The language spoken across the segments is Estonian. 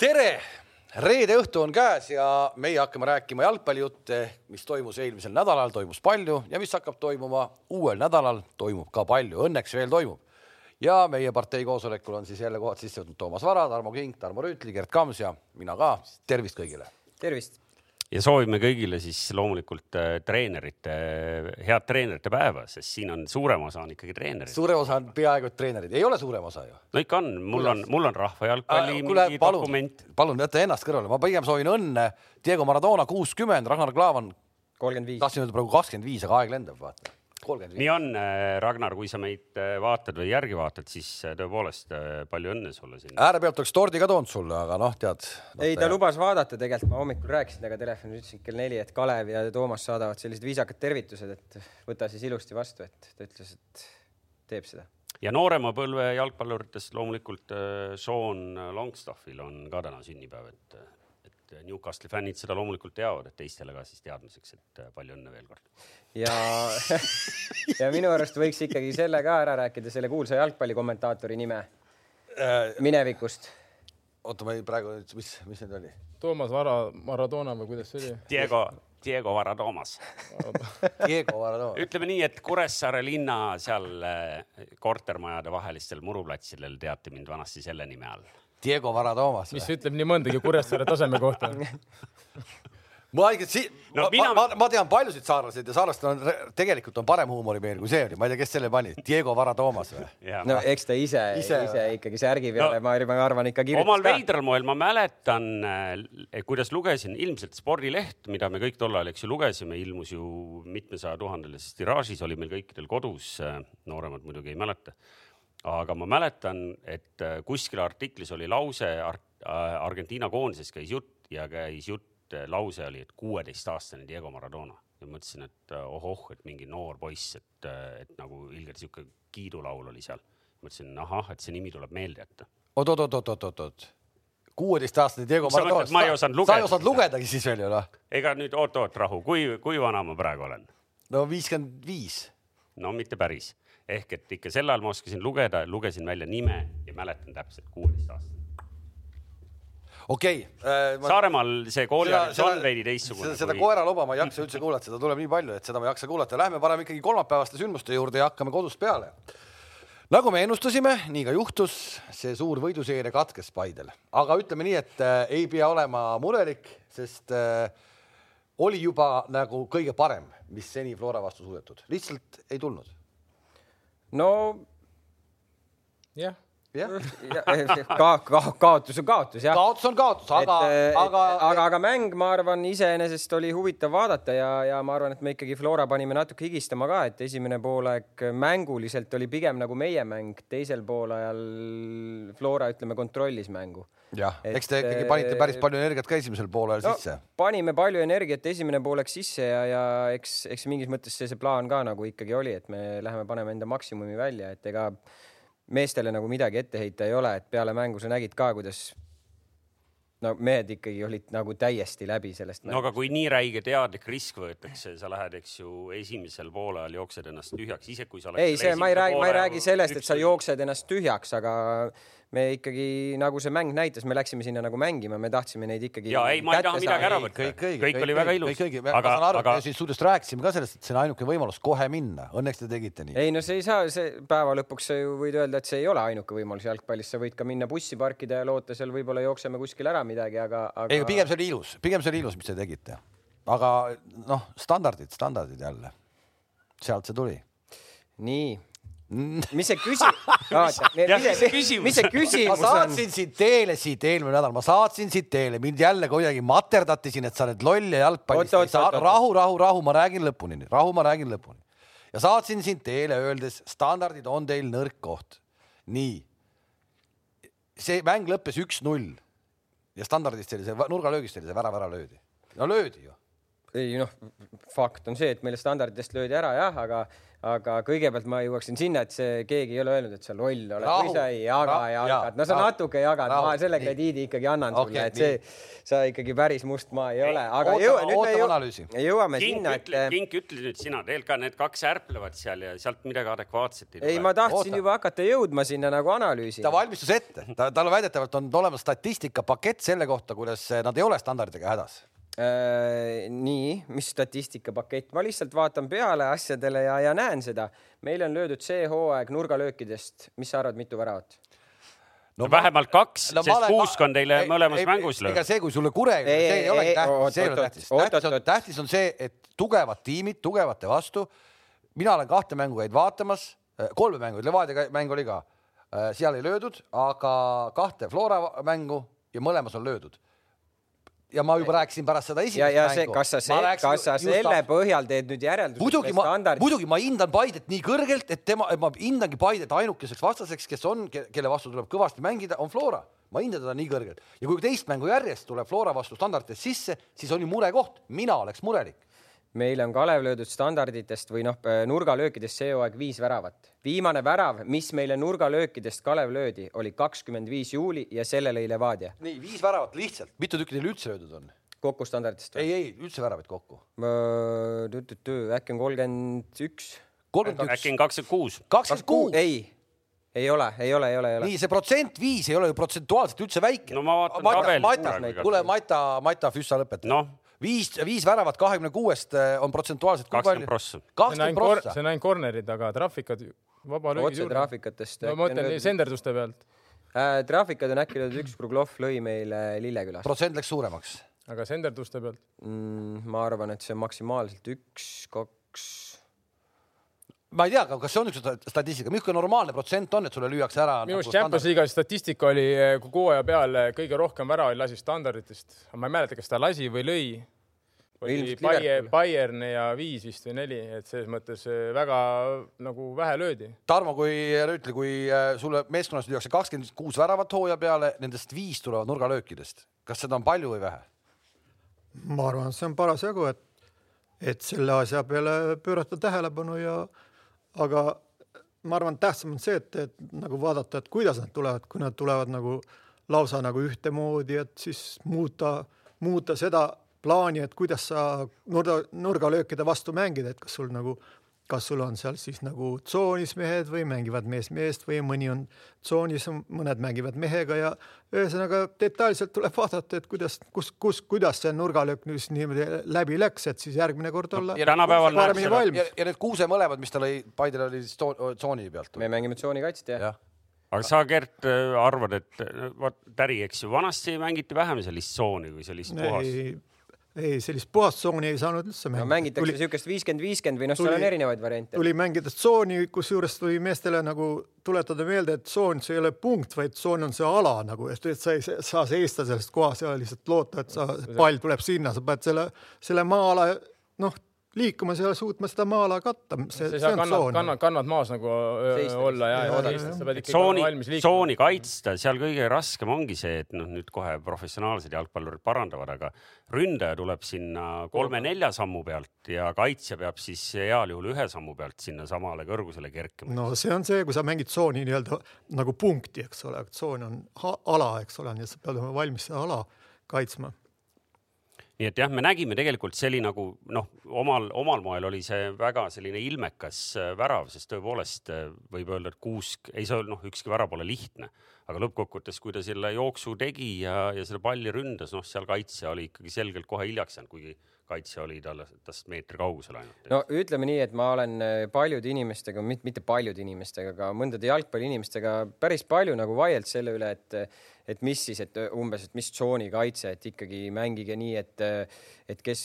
tere, reede õhtu on käes ja meie hakkame rääkima jalgpallijutte, mis toimus eelmisel nädalal, toimus palju ja mis hakkab toimuma uuel nädalal, toimub ka palju, õnneks veel toimub. ja meie partei koosolekul on siis jälle kohad sisse võtnud Toomas Vara, Tarmo Kink, Tarmo Rüütli, Gerd Kams ja mina ka. tervist kõigile. tervist ja soovime kõigile siis loomulikult äh, treenerite, head treenerite päeva, sest siin on suurem osa on ikkagi treenerid. suurem osa on peaaegu et treenerid, ei ole suurem osa ju. no ikka on, mul on, mul on rahvajalgpalli äh, mingi palun, dokument. palun jäta ennast kõrvale, ma pigem soovin õnne. Diego Maradona kuuskümmend, Ragnar Klavan. kolmkümmend viis. tahtsin öelda praegu kakskümmend viis, aga aeg lendab, vaata nii on, äh, Ragnar, kui sa meid äh, vaatad või järgi vaatad, siis äh, tõepoolest palju õnne sulle siin. äärepealt oleks tordi ka toonud sulle, aga noh, tead no,. ei, ta ja... lubas vaadata tegelikult, ma hommikul rääkisin temaga telefonis, ütlesin kell neli, et Kalev ja Toomas saadavad sellised viisakad tervitused, et võta siis ilusti vastu, et ta ütles, et teeb seda. ja noorema põlve jalgpalluritest loomulikult Sean Longstaffil on ka täna sünnipäev, et et Newcastle'i fännid seda loomulikult teavad, et teistele ka siis teadmiseks, et palju õnne veel kord. Ja ja minu arust võiks ikkagi selle ka ära rääkida, selle kuulsa jalgpallikommentaatori nime äh, minevikust. oota, ma ei praegu, mis, mis need oli? Toomas Vara, Maradona või kuidas see oli? Diego, Diego Varadoomas Diego Varadoomas. ütleme nii, et Kuressaare linna seal äh, kortermajade vahelistel muruplatsidel teati mind vanasti selle nime all Diego Varadoomas. mis ütleb nii mõndagi Kuressaare taseme kohta ma ikka si-, no, ma, mina... ma, ma tean paljusid saarlaseid ja saarlastel on tegelikult on parem huumorimeel kui see oli, ma ei tea, kes selle pani, Diego Varadoomas või? no eks ta ise, ise, ise ikkagi särgi peale no,, ma arvan ikka kirjutas omal veidral moel ma mäletan, eh, kuidas lugesin ilmselt spordileht, mida me kõik tol ajal, eks ju, lugesime, ilmus ju mitmesaja tuhandelises tiraažis, oli meil kõikidel kodus, eh, nooremad muidugi ei mäleta. Aga ma mäletan, et äh, kuskil artiklis oli lause Ar, Argentiina koondisest käis jutt ja käis jutt, lause oli, et kuueteistaastane Diego Maradona ja mõtlesin, et ohoh, et mingi noor poiss, et, et nagu ilgelt sihuke kiidulaul oli seal. mõtlesin, ahah, et see nimi tuleb meelde jätta oot,. oot-oot-oot-oot-oot, kuueteistaastane Diego Maradona. ma ei osanud lugeda. sa ei osanud lugedagi siis veel ju noh. ega nüüd oot-oot rahu, kui, kui vana ma praegu olen? no viiskümmend viis. no mitte päris ehk et ikka sel ajal ma oskasin lugeda, lugesin välja nime ja mäletan täpselt kuueteist aastat okei okay, äh,. Ma... Saaremaal see kooliharidus on veidi teistsugune. seda kui... koera luba ma ei jaksa üldse kuulata, seda tuleb nii palju, et seda ma ei jaksa kuulata. Lähme paneme ikkagi kolmapäevaste sündmuste juurde ja hakkame kodust peale. nagu me ennustasime, nii ka juhtus, see suur võiduseeria katkes Paidel, aga ütleme nii, et äh, ei pea olema murelik, sest äh, oli juba nagu kõige parem, mis seni Flora vastu suudetud, lihtsalt ei tulnud no jah jah ka, ka kaotus on kaotus jah. kaotus on kaotus, aga, aga, aga, aga mäng, ma arvan, iseenesest oli huvitav vaadata ja, ja ma arvan, et me ikkagi Flora panime natuke higistama ka, et esimene poolaeg mänguliselt oli pigem nagu meie mäng, teisel poolajal Flora, ütleme, kontrollis mängu jah, eks te ikkagi panite päris palju energiat ka esimesel poolel no, sisse. panime palju energiat esimene pool läks sisse ja, ja eks, eks mingis mõttes see, see plaan ka nagu ikkagi oli, et me läheme paneme enda maksimumi välja, et ega meestele nagu midagi ette heita ei ole, et peale mängu sa nägid ka, kuidas no mehed ikkagi olid nagu täiesti läbi sellest. no aga kui nii räige teadlik risk võetakse, sa lähed, eks ju, esimesel poolel jooksed ennast tühjaks, ise kui sa. ei, see, ma ei räägi, ma ei räägi sellest, et sa jooksed ennast tühjaks, aga me ikkagi nagu see mäng näitas, me läksime sinna nagu mängima, me tahtsime neid ikkagi. ja ei, ma ei taha midagi ära võtta, kõik, kõik, kõik oli väga ilus. aga, ma saan aru aga..., me siin stuudios rääkisime ka sellest, et see on ainuke võimalus kohe minna, õnneks te tegite nii. ei no see ei saa, see päeva lõpuks sa ju võid öelda, et see ei ole ainuke võimalus jalgpallis, sa võid ka minna bussi parkida ja loota seal võib-olla jookseme kuskil ära midagi, aga, aga.... ei, pigem see oli ilus, pigem see oli ilus, mis te tegite. aga noh, standardid, standardid jälle. sealt see tuli. nii mis see küsimus mis see küsimus on? ma saatsin sind teele siit eelmine nädal, ma saatsin siit teele, mind jälle kuidagi materdati siin, et sa oled loll ja jalgpallist ei saa. rahu, rahu, rahu, ma räägin lõpuni, rahu, ma räägin lõpuni. ja saatsin sind teele öeldes, standardid on teil nõrk koht. nii. see mäng lõppes üks-null ja standardist see nurgalöögist oli see värav ära löödi. no löödi ju ei noh, fakt on see, et meile standarditest löödi ära jah, aga, aga kõigepealt ma jõuaksin sinna, et see keegi ei ole öelnud, et sa loll oled Rahu. või sa ei jaga Ra- jalkat. jaa, no sa rahu. natuke jagad, Rahu. ma selle krediidi ikkagi annan Okei, sulle, et nii. see, sa ikkagi päris must maa ei ole, aga ootame- jõua, nüüd me jõu- analüüsi. jõuame Kink sinna, et ütle, Kink ütle nüüd sina, tegelikult ka need kaks ärplevad seal ja sealt midagi adekvaatset ei tule. ei, ma tahtsin Oota. juba hakata jõudma sinna nagu analüüsi. ta valmistus ette, ta, tal väidetavalt on olemas statistikapakett selle kohta, kuidas nad ei ole standarditega hädas. Äh, nii, mis statistikapakett, ma lihtsalt vaatan peale asjadele ja, ja näen seda. meile on löödud see hooaeg nurgalöökidest, mis sa arvad, mitu väravat? no vähemalt kaks No sest olen- kuusk on teile ei- mõlemas ei- mängus ega löönud. see, kui sulle kure, Ei, see ei, ei, tähtis, see ei ole tähtis. tähtis on tähtis on see, et tugevad tiimid tugevate vastu. mina olen kahte mängu käinud vaatamas, kolme mängu, Levadia mäng oli ka, seal ei löödud, aga kahte Flora mängu ja mõlemas on löödud. Ja ma juba rääkisin pärast seda ja, esimest ja see, mängu. kas sa, kas sa selle põhjal teed nüüd järelduse? muidugi ma, muidugi ma hindan Paidet nii kõrgelt, et tema, ma hindangi Paidet ainukeseks vastaseks, kes on, kelle vastu tuleb kõvasti mängida, on Flora. ma hindan teda nii kõrgelt ja kui teist mängu järjest tuleb Flora vastu standarditest sisse, siis on ju murekoht, mina oleks murelik. Meile on Kalev löödud standarditest või noh, nurgalöökidest see hooaeg viis väravat. viimane värav, mis meile nurgalöökidest Kalev löödi, oli kakskümmend viis juuli ja selle lõi Levadia nii viis väravat lihtsalt, mitu tükki teil üldse löödud on? kokku standarditest või? ei, ei üldse väravaid kokku. äkki on kolmkümmend üks? kolmkümmend äkki üks, on kakskümmend kuus. kakskümmend kuus. ei, ei ole, ei ole, ei ole, ei ole. nii see protsent viis ei ole ju protsentuaalselt üldse väike. No ma vaatan tabelit kuule Mata, Mata Füssa lõpeta. noh, viis, viis väravat kahekümne kuuest on protsentuaalselt kui palju 20? prossa. see on kakskümmend prossa see. on ainult corner'id, aga trahvikad, vaba löögi otse trahvikatest. no ma mõtlen senderduste pealt, äh,. trahvikad on äkki üks, Kruglov lõi meile Lillekülas protsent läks suuremaks. aga senderduste pealt. mm,. ma arvan, et see on maksimaalselt üks, kaks. Ma ei tea, kas see on üks statistika, milline normaalne protsent on, et sulle lüüakse ära? minu arust Champions League'i statistika oli eh, kogu hooaja peal eh, kõige rohkem väravaid lasi standarditest, ma ei mäleta, kas ta lasi või lõi. oli Bayer. Bayern ja viis vist või neli, et selles mõttes eh, väga nagu vähe löödi. Tarmo, kui ütle, kui sulle meeskonnas lüüakse kakskümmend kuus väravat hooaja peale, nendest viis tulevad nurgalöökidest, kas seda on palju või vähe? ma arvan, et see on parasjagu, et, et selle asja peale pöörata tähelepanu ja, aga ma arvan, tähtsam on see, et, et nagu vaadata, et kuidas nad tulevad, kui nad tulevad nagu lausa nagu ühtemoodi, et siis muuta, muuta seda plaani, et kuidas sa nurga, nurgalöökide vastu mängida, et kas sul nagu, kas sul on seal siis nagu tsoonis mehed või mängivad mees meest või mõni on tsoonis, mõned mängivad mehega ja ühesõnaga detailselt tuleb vaadata, et kuidas, kus, kus, kuidas see nurgalöök nüüd niimoodi läbi läks, et siis järgmine kord olla ja tänapäeval näeb paremini seda- ja, ja need kuuse mõlemad, mis ta lõi, Paidel oli siis tso- tsooni pealt. me mängime tsoonikaitset jah ja.. aga sa, Gert, arvad, et vot Täri, eks ju, vanasti mängiti vähem sellist tsooni või sellist puhast. ei, ei sellist puhast tsooni ei saanud üldse no mängida. mängitakse tuli, niisugust viiskümmend, viiskümmend või noh, seal on erinevaid variante. tuli mängida tsooni, kusjuures tuli meestele nagu tuletada meelde, et tsoon, see ei ole punkt, vaid tsoon on see ala nagu, et et sa ei saa seista sellest kohast ja lihtsalt loota, et sa, pall tuleb sinna, sa pead selle, selle maa-ala noh, liikuma seal, suutma seda maa-ala katta, see, sa ei see on kannad, tsoon. kannad, kannad maas nagu öö, Seista olla ja, ja oodata. sa pead ikkagi tsooni valmis, liikuma. tsooni kaitsta, seal kõige raskem ongi see, et noh, nüüd kohe professionaalsed jalgpallurid parandavad, aga ründaja tuleb sinna kolme-nelja sammu pealt ja kaitsja peab siis heal juhul ühe sammu pealt sinnasamale kõrgusele kerkima. no see on see, kui sa mängid tsooni nii-öelda nagu punkti, eks ole, tsoon on ala, eks ole, nii et sa pead olema valmis seda ala kaitsma nii et jah, me nägime tegelikult see oli nagu noh, omal, omal moel oli see väga selline ilmekas äh, värav, sest tõepoolest äh, võib öelda, et Kuusk ei saa, noh, ükski värav pole lihtne, aga lõppkokkuvõttes, kui ta selle jooksu tegi ja, ja selle palli ründas, noh, seal kaitsja oli ikkagi selgelt kohe hiljaks jäänud, kuigi kaitsja oli talle tast meetri kaugusel ainult. no ütleme nii, et ma olen äh, paljude inimestega, mitte paljude inimestega, aga mõndade jalgpalliinimestega päris palju nagu vaielnud selle üle, et et mis siis, et umbes, et mis tsoonikaitse, et ikkagi mängige nii, et et kes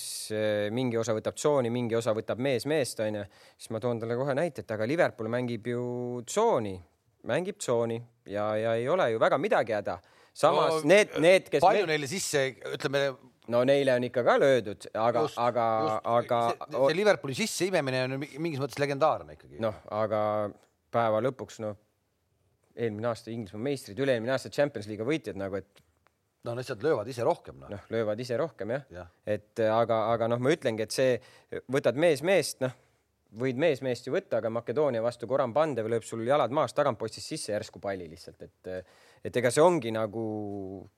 mingi osa võtab tsooni, mingi osa võtab mees meest, onju. siis ma toon talle kohe näite, et aga Liverpool mängib ju tsooni, mängib tsooni ja, ja ei ole ju väga midagi häda. samas no, need, need, kes palju neile sisse, ütleme no neile on ikka ka löödud, aga, aga, aga see, Liverpooli sisseimemine on mingis mõttes legendaarne ikkagi. noh, aga päeva lõpuks noh, eelmine aasta Inglismaa meistrid, üle-eelmine aasta Champions League'i võitjad nagu, et no lihtsalt löövad ise rohkem noh. noh, löövad ise rohkem jah Jah. et aga, aga noh, ma ütlengi, et see võtad mees meest, noh, võid mees meest ju võtta, aga Makedoonia vastu Goran Pandev lööb sul jalad maast tagantpostist sisse järsku palli lihtsalt, et et ega see ongi nagu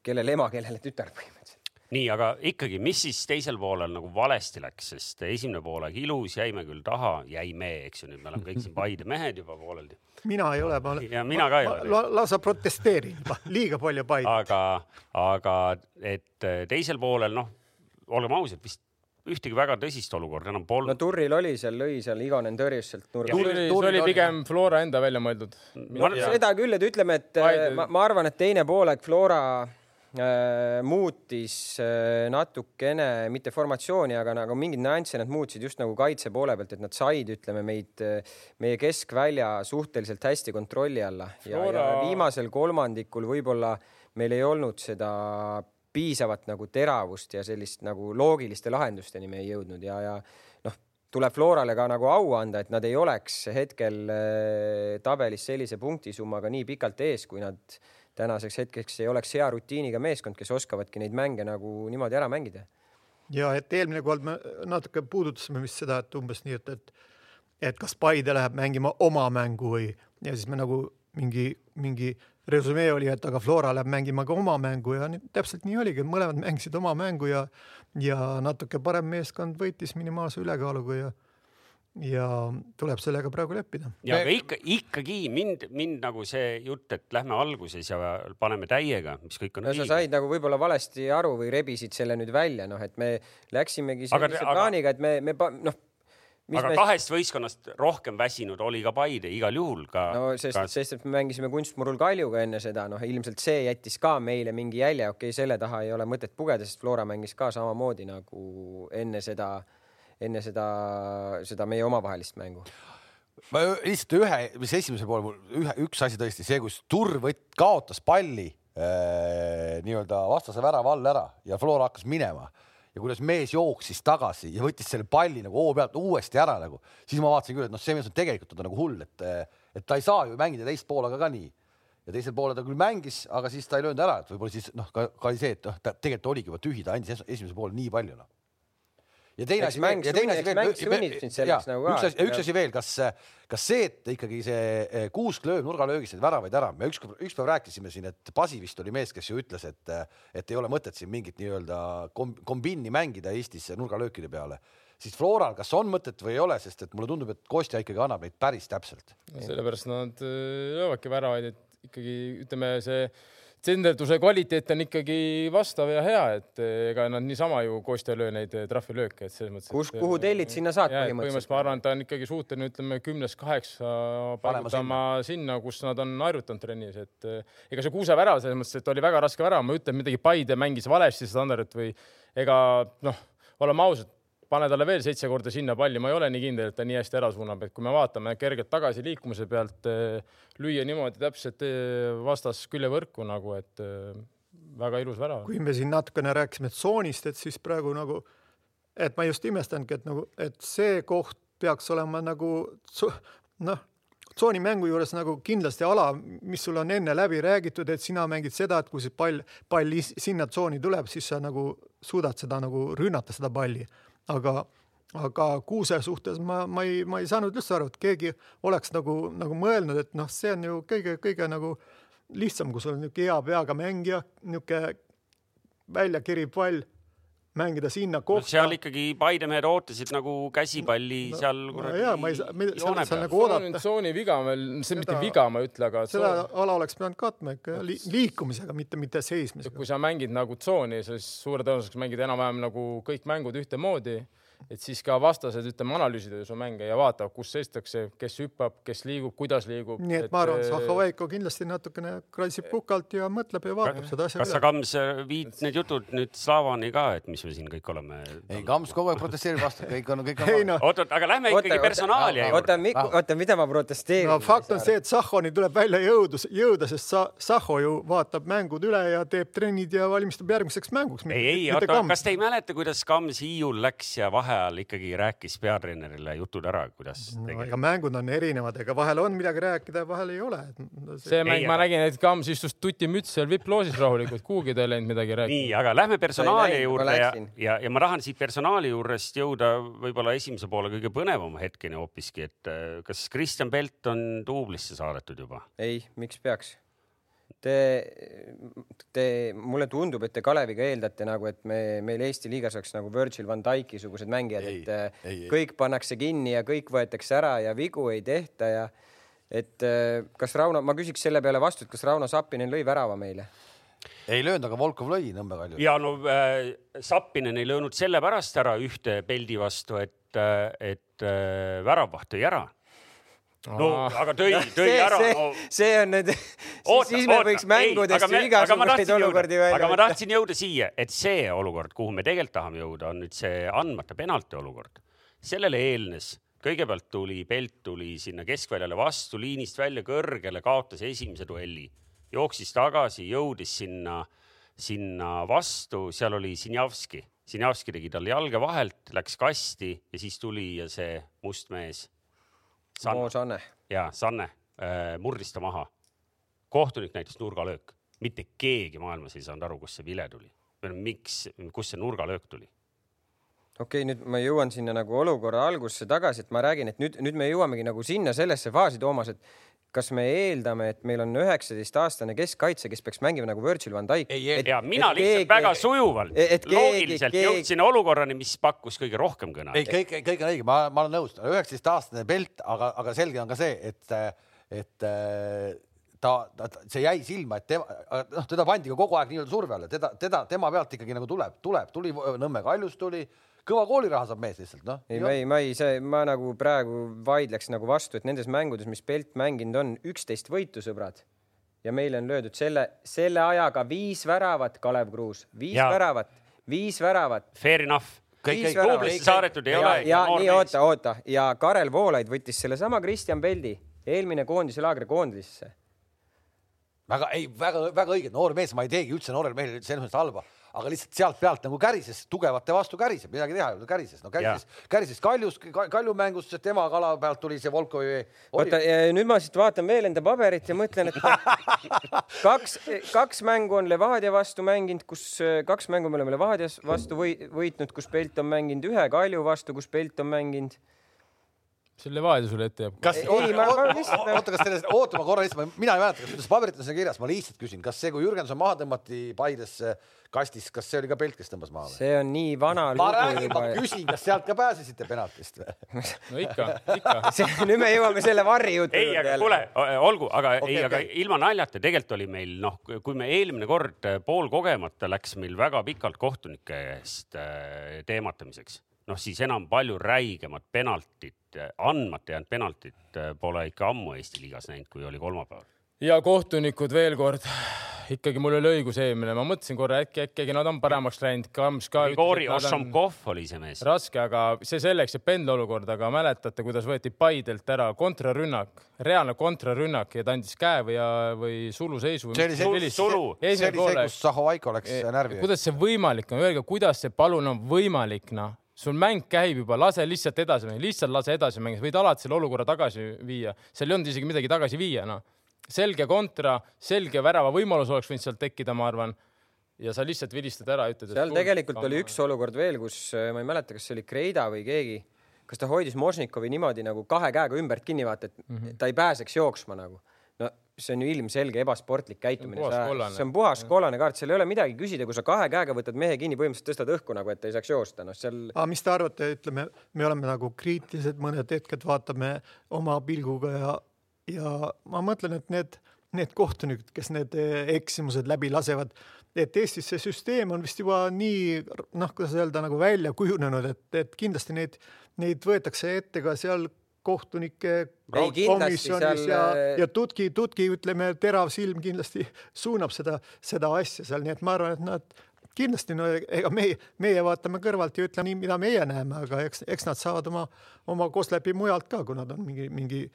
kellele ema, kellele tütar põhimõtteliselt. nii, aga ikkagi, mis siis teisel poolel nagu valesti läks, sest esimene poolaeg ilus, jäime küll taha, jäime, eks ju, nüüd me oleme kõik siin Paide mehed juba pooleldi, mina ei ole, ma olen. Ja mina ka ei ole. la,. lausa protesteerin, liiga palju paid. aga, aga et teisel poolel noh, olgem ausad, vist ühtegi väga tõsist olukorda enam no polnud. Turril oli seal, lõi seal, Igonen tõrjus sealt oli, see oli pigem Flora enda välja mõeldud. Ma- seda küll, et ütleme, et Paide- ma, ma arvan, et teine poolek Flora muutis äh, natukene, mitte formatsiooni, aga nagu mingeid nüansse nad muutsid just nagu kaitse poole pealt, et nad said, ütleme meid, meie keskvälja suhteliselt hästi kontrolli alla. Ja, ja viimasel kolmandikul võib-olla meil ei olnud seda piisavat nagu teravust ja sellist nagu loogiliste lahendusteni me ei jõudnud ja, ja noh, tuleb Florale ka nagu au anda, et nad ei oleks hetkel äh, tabelis sellise punktisummaga nii pikalt ees, kui nad tänaseks hetkeks ei oleks hea rutiiniga meeskond, kes oskavadki neid mänge nagu niimoodi ära mängida. ja et eelmine kord me natuke puudutasime vist seda, et umbes nii, et, et et kas Paide läheb mängima oma mängu või ja siis me nagu mingi, mingi resümee oli, et aga Flora läheb mängima ka oma mängu ja nii, täpselt nii oligi, mõlemad mängisid oma mängu ja ja natuke parem meeskond võitis minimaalse ülekaaluga ja ja tuleb sellega praegu leppida. ja aga ikka, ikkagi mind, mind nagu see jutt, et lähme alguses ja paneme täiega, mis kõik on no sa said nagu võib-olla valesti aru või rebisid selle nüüd välja, noh, et me läksimegi Aga- sellise aga- plaaniga, et me, me noh, mis aga me kahest võistkonnast rohkem väsinud oli ka Paide igal juhul ka. no sest, sest et me mängisime kunstmurul Kaljuga enne seda, noh ilmselt see jättis ka meile mingi jälje, okei okay,, selle taha ei ole mõtet pugeda, sest Flora mängis ka samamoodi nagu enne seda, enne seda, seda meie omavahelist mängu. ma lihtsalt ühe, mis esimesel poolel mul ühe, üks asi tõesti see, kus Tur võt-, kaotas palli äh, nii-öelda vastase värava all ära ja Flora hakkas minema ja kuidas mees jooksis tagasi ja võttis selle palli nagu hoo pealt uuesti ära nagu, siis ma vaatasin küll, et noh, see mees on tegelikult on nagu hull, et, et ta ei saa ju mängida teist poolega ka nii ja teisel poolel ta küll mängis, aga siis ta ei löönud ära, et võib-olla siis noh, ka, ka oli see, et noh, ta tegelikult oligi juba tühi, ta andis es- esimesel poolel nii palju noh. Ja teine asi mäng ja teine asi veel nagu üks asi, üks asi veel, kas, kas see, et ikkagi see eh, Kuusk lööb nurgalöögist neid väravaid ära, me üks, ükspäev rääkisime siin, et Pasi vist oli mees, kes ju ütles, et, et ei ole mõtet siin mingit nii-öelda kom- kombinni mängida Eestis nurgalöökide peale, siis Floral, kas on mõtet või ei ole, sest et mulle tundub, et Kostja ikkagi annab neid päris täpselt. sellepärast nad äh, löövadki väravaid, et ikkagi ütleme, see tsenderduse kvaliteet on ikkagi vastav ja hea, et äh, ega nad niisama ju Kostja ei löö neid äh, trahvilööke, et selles mõttes. Kus- kuhu tellid, sinna saad põhimõtteliselt. põhimõtteliselt. ma arvan, et ta on ikkagi suuteline, ütleme kümnest kaheksa paigutama sinna, kus nad on harjutanud trennis, et ega see Kuuse värav selles mõttes, et oli väga raske värav, ma ei ütle, et midagi Paide mängis valesti standardit või ega noh, oleme ausad, pane talle veel seitse korda sinna palli, ma ei ole nii kindel, et ta nii hästi ära suunab, et kui me vaatame kergelt tagasi liikumise pealt eh, lüüa niimoodi täpselt eh, vastas küljevõrku nagu, et eh, väga ilus värav. kui me siin natukene rääkisime tsoonist, et siis praegu nagu, et ma just imestangi, et nagu, et see koht peaks olema nagu noh, tsoonimängu juures nagu kindlasti ala, mis sul on enne läbi räägitud, et sina mängid seda, et kui see pall, pall sinna tsooni tuleb, siis sa nagu suudad seda nagu rünnata, seda palli. aga, aga Kuuse suhtes ma, ma ei, ma ei saanud üldse aru, et keegi oleks nagu, nagu mõelnud, et noh, see on ju kõige-kõige nagu lihtsam, kui sul on niisugune hea peaga mängija, niisugune välja kiriv pall, mängida sinna kohta. seal ikkagi Paide mehed ootasid nagu käsipalli No, seal no kuradi jaa, ma ei saa- me- seal- seal nagu oodata. tsooni viga meil, see mitte viga, ma ei ütle, aga seda tsoon- ala oleks pidanud katma ikka li liikumisega, mitte, mitte seismisega kui. sa mängid nagu tsooni, siis suure tõenäosusega mängid enam-vähem nagu kõik mängud ühtemoodi, et siis ka vastased, ütleme, analüüsida ju su mänge ja vaatavad, kus seistakse, kes hüppab, kes liigub, kuidas liigub. nii et ma arvan, eh, Zahhovaiko kindlasti natukene kratsib pukalt ja mõtleb ja vaatab seda asja kas sa. Kams, viid need jutud nüüd Slavani ka, et mis me siin kõik oleme? ei, Kams kogu aeg protesteerib vastu, kõik on, kõik ei on. noh, oot-oot, aga lähme ikkagi personaalia juurde. oota, oota, mida ma protesteerin? no fakt on see, et Zahhoni tuleb välja jõudu, jõuda, sest sa, Zahho ju vaatab mängud üle ja teeb trennid ja valmistub järgmiseks mänguks. ei, ei, oota, kas te ei mäleta, kuidas Kams Hiiul läks ja vahetas vaheajal ikkagi rääkis peatreenerile jutud ära, kuidas no, tegelikult ega mängud on erinevad, ega vahel on midagi rääkida ja vahel ei ole. see mäng, ma aga- nägin, et Kams istus tutimüts seal vipploosis rahulikult, kuhugi ta ei läinud midagi rääkima. nii, aga lähme personaalia läinud, juurde ja, ja, ja ma tahan siit personaali juurest jõuda võib-olla esimese poole kõige põnevama hetkeni hoopiski, et äh, kas Kristjan Pelt on duublisse saadetud juba? ei, miks peaks? Te, te, mulle tundub, et te Kaleviga eeldate nagu, et me, meil Eesti liigas oleks nagu Virgil van Dijk'i sugused mängijad, et äh, ei, ei. kõik pannakse kinni ja kõik võetakse ära ja vigu ei tehta ja et äh, kas Rauno, ma küsiks selle peale vastu, et kas Rauno Sappinen lõi värava meile? ei löönud, aga Volkov lõi Nõmme Kalju. ja no äh, Sappinen ei löönud sellepärast ära ühte peldi vastu, et, et äh, väravaht tõi ära. No aga tõi, tõi see, ära see, no, see on nüüd, siis, siis me võiks mängudest ju igasuguseid olukordi välja aga ma tahtsin jõuda siia, et see olukord, kuhu me tegelikult tahame jõuda, on nüüd see andmata penalti olukord. sellele eelnes, kõigepealt tuli, Pelt tuli sinna keskväljale vastu, liinist välja kõrgele, kaotas esimese duelli, jooksis tagasi, jõudis sinna, sinna vastu, seal oli Sinjavski. Sinjavski tegi talle jalge vahelt, läks kasti ja siis tuli ja see must mees. Mo Sanne. ja Sanne äh, murdis ta maha. kohtunik näitas nurgalöök, mitte keegi maailmas ei saanud aru, kust see vile tuli või miks, kust see nurgalöök tuli. okei okay,, nüüd ma jõuan sinna nagu olukorra algusse tagasi, et ma räägin, et nüüd, nüüd me jõuamegi nagu sinna sellesse faasi, Toomas, et kas me eeldame, et meil on üheksateistaastane keskkaitse, kes peaks mängima nagu Virgil van Dijk? ja mina lihtsalt keegi, väga sujuvalt, loogiliselt keegi... jõudsin olukorrani, mis pakkus kõige rohkem kõne. ei, kõik, kõik on õige, ma, ma olen nõus, üheksateistaastane Pelt, aga, aga selge on ka see, et, et ta, ta, see jäi silma, et tema, noh, teda pandi ka kogu aeg nii-öelda surve alla, teda, teda, tema pealt ikkagi nagu tuleb, tuleb, tuli Nõmme Kaljust tuli kõva kooliraha saab mees lihtsalt, noh. ei, ma ei, ma ei, see, ma nagu praegu vaidleks nagu vastu, et nendes mängudes, mis Pelt mänginud on, üksteist võitu, sõbrad. ja meile on löödud selle, selle ajaga viis väravat, Kalev Kruus, viis ja. väravat, viis väravat. Fair enough. kõik, kõik duublisse saadetud ei ja, ole. ja nii, oota, oota ja Karel Voolaid võttis sellesama Kristjan Peldi eelmine koondise laagri koondisesse. väga, ei, väga, väga õige, noor mees, ma ei teegi üldse noorel mehel selles mõttes halba aga lihtsalt sealt pealt nagu kärises, tugevate vastu käriseb, midagi teha ei ole, kärises, no kärises, kärises Kaljus, Kalju mängus, tema kala pealt tuli see Volkovi. oota, nüüd ma siit vaatan veel enda paberit ja mõtlen, et kaks, kaks mängu on Levadia vastu mänginud, kus kaks mängu me oleme Levadias vastu või, võitnud, kus Pelt on mänginud, ühe Kalju vastu, kus Pelt on mänginud see Levadia sulle ette jääb. kas, oota, kas selles, oota ma korra lihtsalt, mina ei mäleta, kas nendes paberites on see kirjas, ma lihtsalt küsin, kas see, kui Jürgenson maha tõmmati Paidesse kastis, kas see oli ka Pelt, kes tõmbas maha või? see on nii vana ma räägin, ma küsin, kas sealt ka pääsesite penaltist või? no ikka, ikka. nüüd me jõuame selle varri juurde. ei, aga kuule, olgu, aga okay, ei okay., aga ilma naljata, tegelikult oli meil noh, kui me eelmine kord poolkogemata läks meil väga pikalt kohtunike eest äh, teematamiseks noh, siis enam palju räigemat penaltit, andmata jäänud penaltit pole ikka ammu Eesti liigas näinud, kui oli kolmapäeval. ja kohtunikud veel kord, ikkagi mul oli õigus eelmine, ma mõtlesin korra äkki, äkki nad on paremaks läinud, Kams ka. Grigori Ošomkov oli see mees. raske, aga see selleks, see pendolukord, aga mäletate, kuidas võeti Paidelt ära kontrarünnak, reaalne kontrarünnak ja ta andis käe või, või suluseisu. see oli see, sulu. see oli see, kus Zahovaiko läks närvi. kuidas see võimalik on, öelge, kuidas see palun on võimalik, noh sul mäng käib juba, lase lihtsalt edasi mängida, lihtsalt lase edasi mängida, võid alati selle olukorra tagasi viia, seal ei olnud isegi midagi tagasi viia, noh. selge kontra, selge värava võimalus oleks võinud sealt tekkida, ma arvan. ja sa lihtsalt vilistad ära, ütled. seal tegelikult oli üks olukord veel, kus ma ei mäleta, kas see oli Kreida või keegi, kas ta hoidis Možnikovi niimoodi nagu kahe käega ümbert kinni, vaata, et mm -hmm. ta ei pääseks jooksma nagu see on ju ilmselge ebasportlik käitumine, see on puhas kollane. kaart, seal ei ole midagi küsida, kui sa kahe käega võtad mehe kinni, põhimõtteliselt tõstad õhku nagu, et ta ei saaks joosta, noh seal. aga mis te arvate, ütleme, me oleme nagu kriitilised, mõned hetked vaatame oma pilguga ja, ja ma mõtlen, et need, need kohtunikud, kes need eksimused läbi lasevad, et Eestis see süsteem on vist juba nii noh, kuidas öelda nagu välja kujunenud, et, et kindlasti neid, neid võetakse ette ka seal kohtunike komisjonis seal... ja, ja Tutki, Tutki ütleme, terav silm kindlasti suunab seda, seda asja seal, nii et ma arvan, et nad kindlasti no ega meie, meie vaatame kõrvalt ja ütleme nii, mida meie näeme, aga eks, eks nad saavad oma, oma koslepi mujalt ka, kui nad on mingi, mingi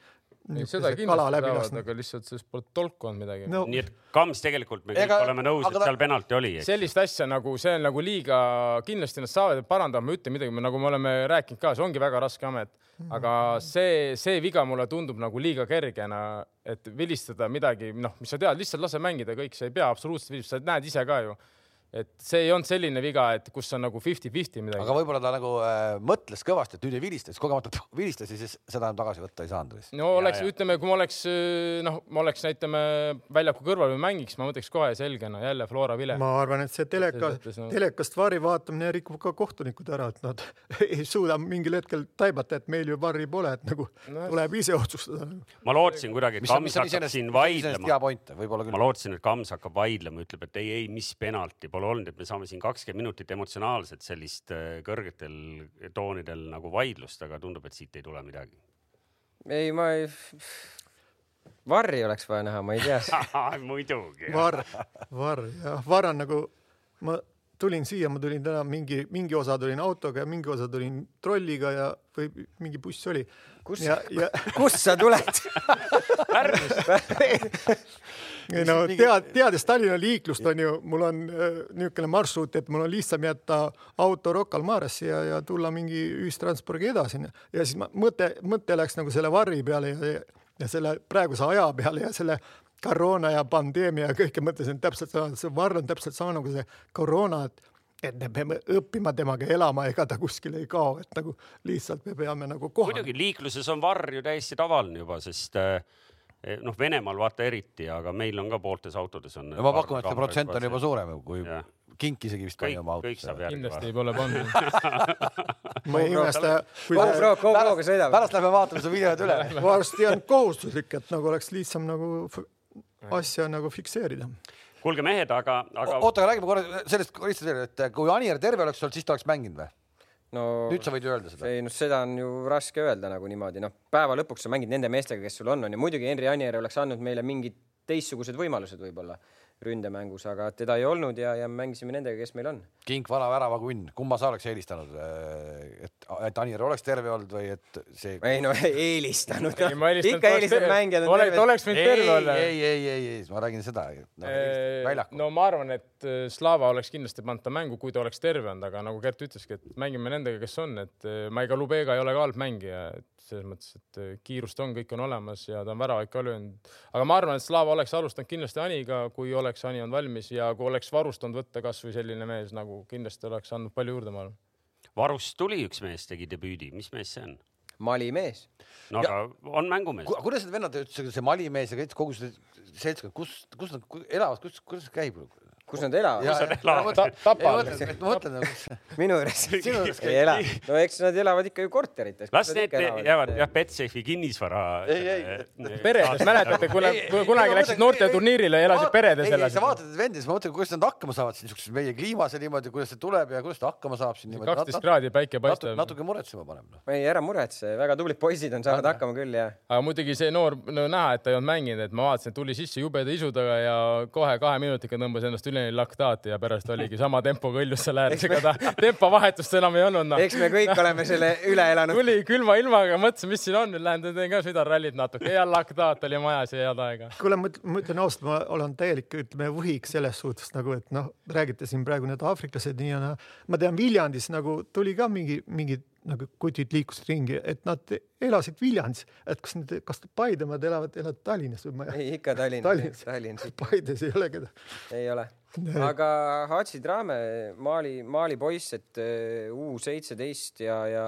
aga lihtsalt sellest pole tolku olnud midagi. No.. nii et Kams tegelikult me kõik Ega, oleme nõus, et ta... seal penalti oli. sellist asja nagu see on nagu liiga, kindlasti nad saavad parandama, ma ütlen midagi, nagu me oleme rääkinud ka, see ongi väga raske amet, aga see, see viga mulle tundub nagu liiga kergena, et vilistada midagi, noh, mis sa tead, lihtsalt lase mängida kõik, sa ei pea absoluutselt vilistada, sa näed ise ka ju et see ei olnud selline viga, et kus on nagu fifty-fifty midagi. aga võib-olla ta nagu äh, mõtles kõvasti, et nüüd ei vilista, siis kogemata vilistas ja siis seda enam tagasi võtta ei saanud. no oleks, ütleme, kui ma oleks äh, noh, ma oleks, näitame väljaku kõrval või mängiks, ma mõtleks kohe selgena jälle Flora vile. ma arvan, et see teleka, no. telekast varri vaatamine rikub ka kohtunikud ära, et nad ei suuda mingil hetkel taibata, et meil ju varri pole, et nagu no, tuleb ise otsustada. ma lootsin kuidagi, et Kams hakkab siin vaidlema. ma lootsin, et Kams hakkab vaidlema, ütleb, et ei, ei, mis penalti pole olnud, et me saame siin kakskümmend minutit emotsionaalset sellist äh, kõrgetel toonidel nagu vaidlust, aga tundub, et siit ei tule midagi. ei, ma ei, varri oleks vaja näha, ma ei tea muidugi. varr, varr jah, varr on nagu, ma tulin siia, ma tulin täna mingi, mingi osa tulin autoga ja mingi osa tulin trolliga ja, või mingi buss oli. kus, ja... kust sa tuled ei no tead, teades Tallinna liiklust on ju, mul on äh, niisugune marsruut, et mul on lihtsam jätta auto Rocca al Maresse ja, ja tulla mingi ühistranspordiga edasi ja siis ma mõte, mõte läks nagu selle varri peale ja, ja selle praeguse aja peale ja selle koroona ja pandeemia ja kõike mõtlesin täpselt sama, see varr on täpselt sama nagu see koroona, et et me peame õppima temaga elama, ega ta kuskile ei kao, et nagu lihtsalt me peame nagu kohal. muidugi liikluses on varr ju täiesti tavaline juba, sest äh, noh, Venemaal vaata eriti, aga meil on ka pooltes autodes on. ma pakun, et see protsent on juba suurem, kui ja. kink isegi vist pani oma autosse. kindlasti pole pannud ma ei imesta. pärast lähme vaatame seda videot üle. varsti on kohustuslik, et nagu oleks lihtsam nagu asja nagu fikseerida kuulge mehed, aga, aga. oota, aga räägime korra sellest et kui Anier terve oleks olnud, siis ta oleks mänginud või? No nüüd sa võid öelda seda. ei noh, seda on ju raske öelda nagu niimoodi, noh, päeva lõpuks sa mängid nende meestega, kes sul on, on ju, muidugi Henri Anier oleks andnud meile mingid teistsugused võimalused võib-olla ründemängus, aga teda ei olnud ja, ja mängisime nendega, kes meil on. Kink, vana väravakunn, kumma sa oleks eelistanud, äh, et, et Anier oleks terve olnud või et see? ei no eelistanud no.. ikka eelistad mängijad on terved. oleks võinud terve olla. ei, ei, ei, ei, ma räägin seda no,. no ma arvan, et äh, Slava oleks kindlasti pannud ta mängu, kui ta oleks terve olnud, aga nagu Gert ütleski, et mängime nendega, kes on, et äh, Maiga Lubega ei ole ka halb mängija, et selles mõttes, et kiirust on, kõik on olemas ja ta on väravaid ka löönud. aga ma arvan, et Slava oleks alustanud kindlasti Aniga, kui oleks Ani olnud valmis ja kui oleks varustanud võtta kasvõi selline mees nagu kindlasti oleks andnud palju juurde, ma arvan. varust tuli üks mees, tegi debüüdi, mis mees see on? Mali mees. no aga ja, on mängumees. kuidas need vennad ütlesid, see Mali mees ja kõik kogu see seltskond, kus, kus nad elavad, kus, kuidas see käib? Kus nad elavad? kus nad elavad? Tapal. ma mõtlen, minu juures. sinu juures ei ela. no eks nad elavad ikka ju korterites. las need jäävad jah, Betsafe'i kinnisvara. ei, ei. peredes, mäletate, kui kunagi läksid noorteturniirile ja elasid peredes. ei, ei, sa vaatad neid vendi, siis ma mõtlen, kuidas nad hakkama saavad siin niisuguses meie kliimas ja niimoodi, kuidas see tuleb ja kuidas ta hakkama saab siin niimoodi. kaksteist kraadi päike paistab. natuke muretsema paneb no.. ei, ära muretse, väga tublid poisid on, saavad hakkama küll ja. aga muidugi see noor, no näha, et ta ei olnud mänginud, et ma vaatasin, et tuli sisse jubeda isudaga ja kohe kahe minutiga tõmbas ennast üleni laktaati ja pärast oligi sama tempoga õljus seal ääres, ega ta tempovahetust enam ei olnud no.. eks me kõik oleme selle üle elanud. tuli külma ilmaga, mõtlesin, mis siin on, nüüd lähen teen ka südarallit natuke ja laktaat oli majas ja head aega. kuule, ma ütlen ausalt, ma olen täielik, ütleme, võhik selles suhtes nagu, et noh, räägite siin praegu need aafriklased nii ja naa. ma tean, Viljandis nagu tuli ka mingi, mingi nagu kutid liikusid ringi, et nad elasid Viljandis, et kas need, kas Paidemaad elavad, elavad Tallinnas või ma ei. ikka Tallinnas. Tallinnas, Tallinnas. Paides ei ole keda. ei ole aga Hatsi Drame, Mali, Mali poiss, et äh, U seitseteist ja, ja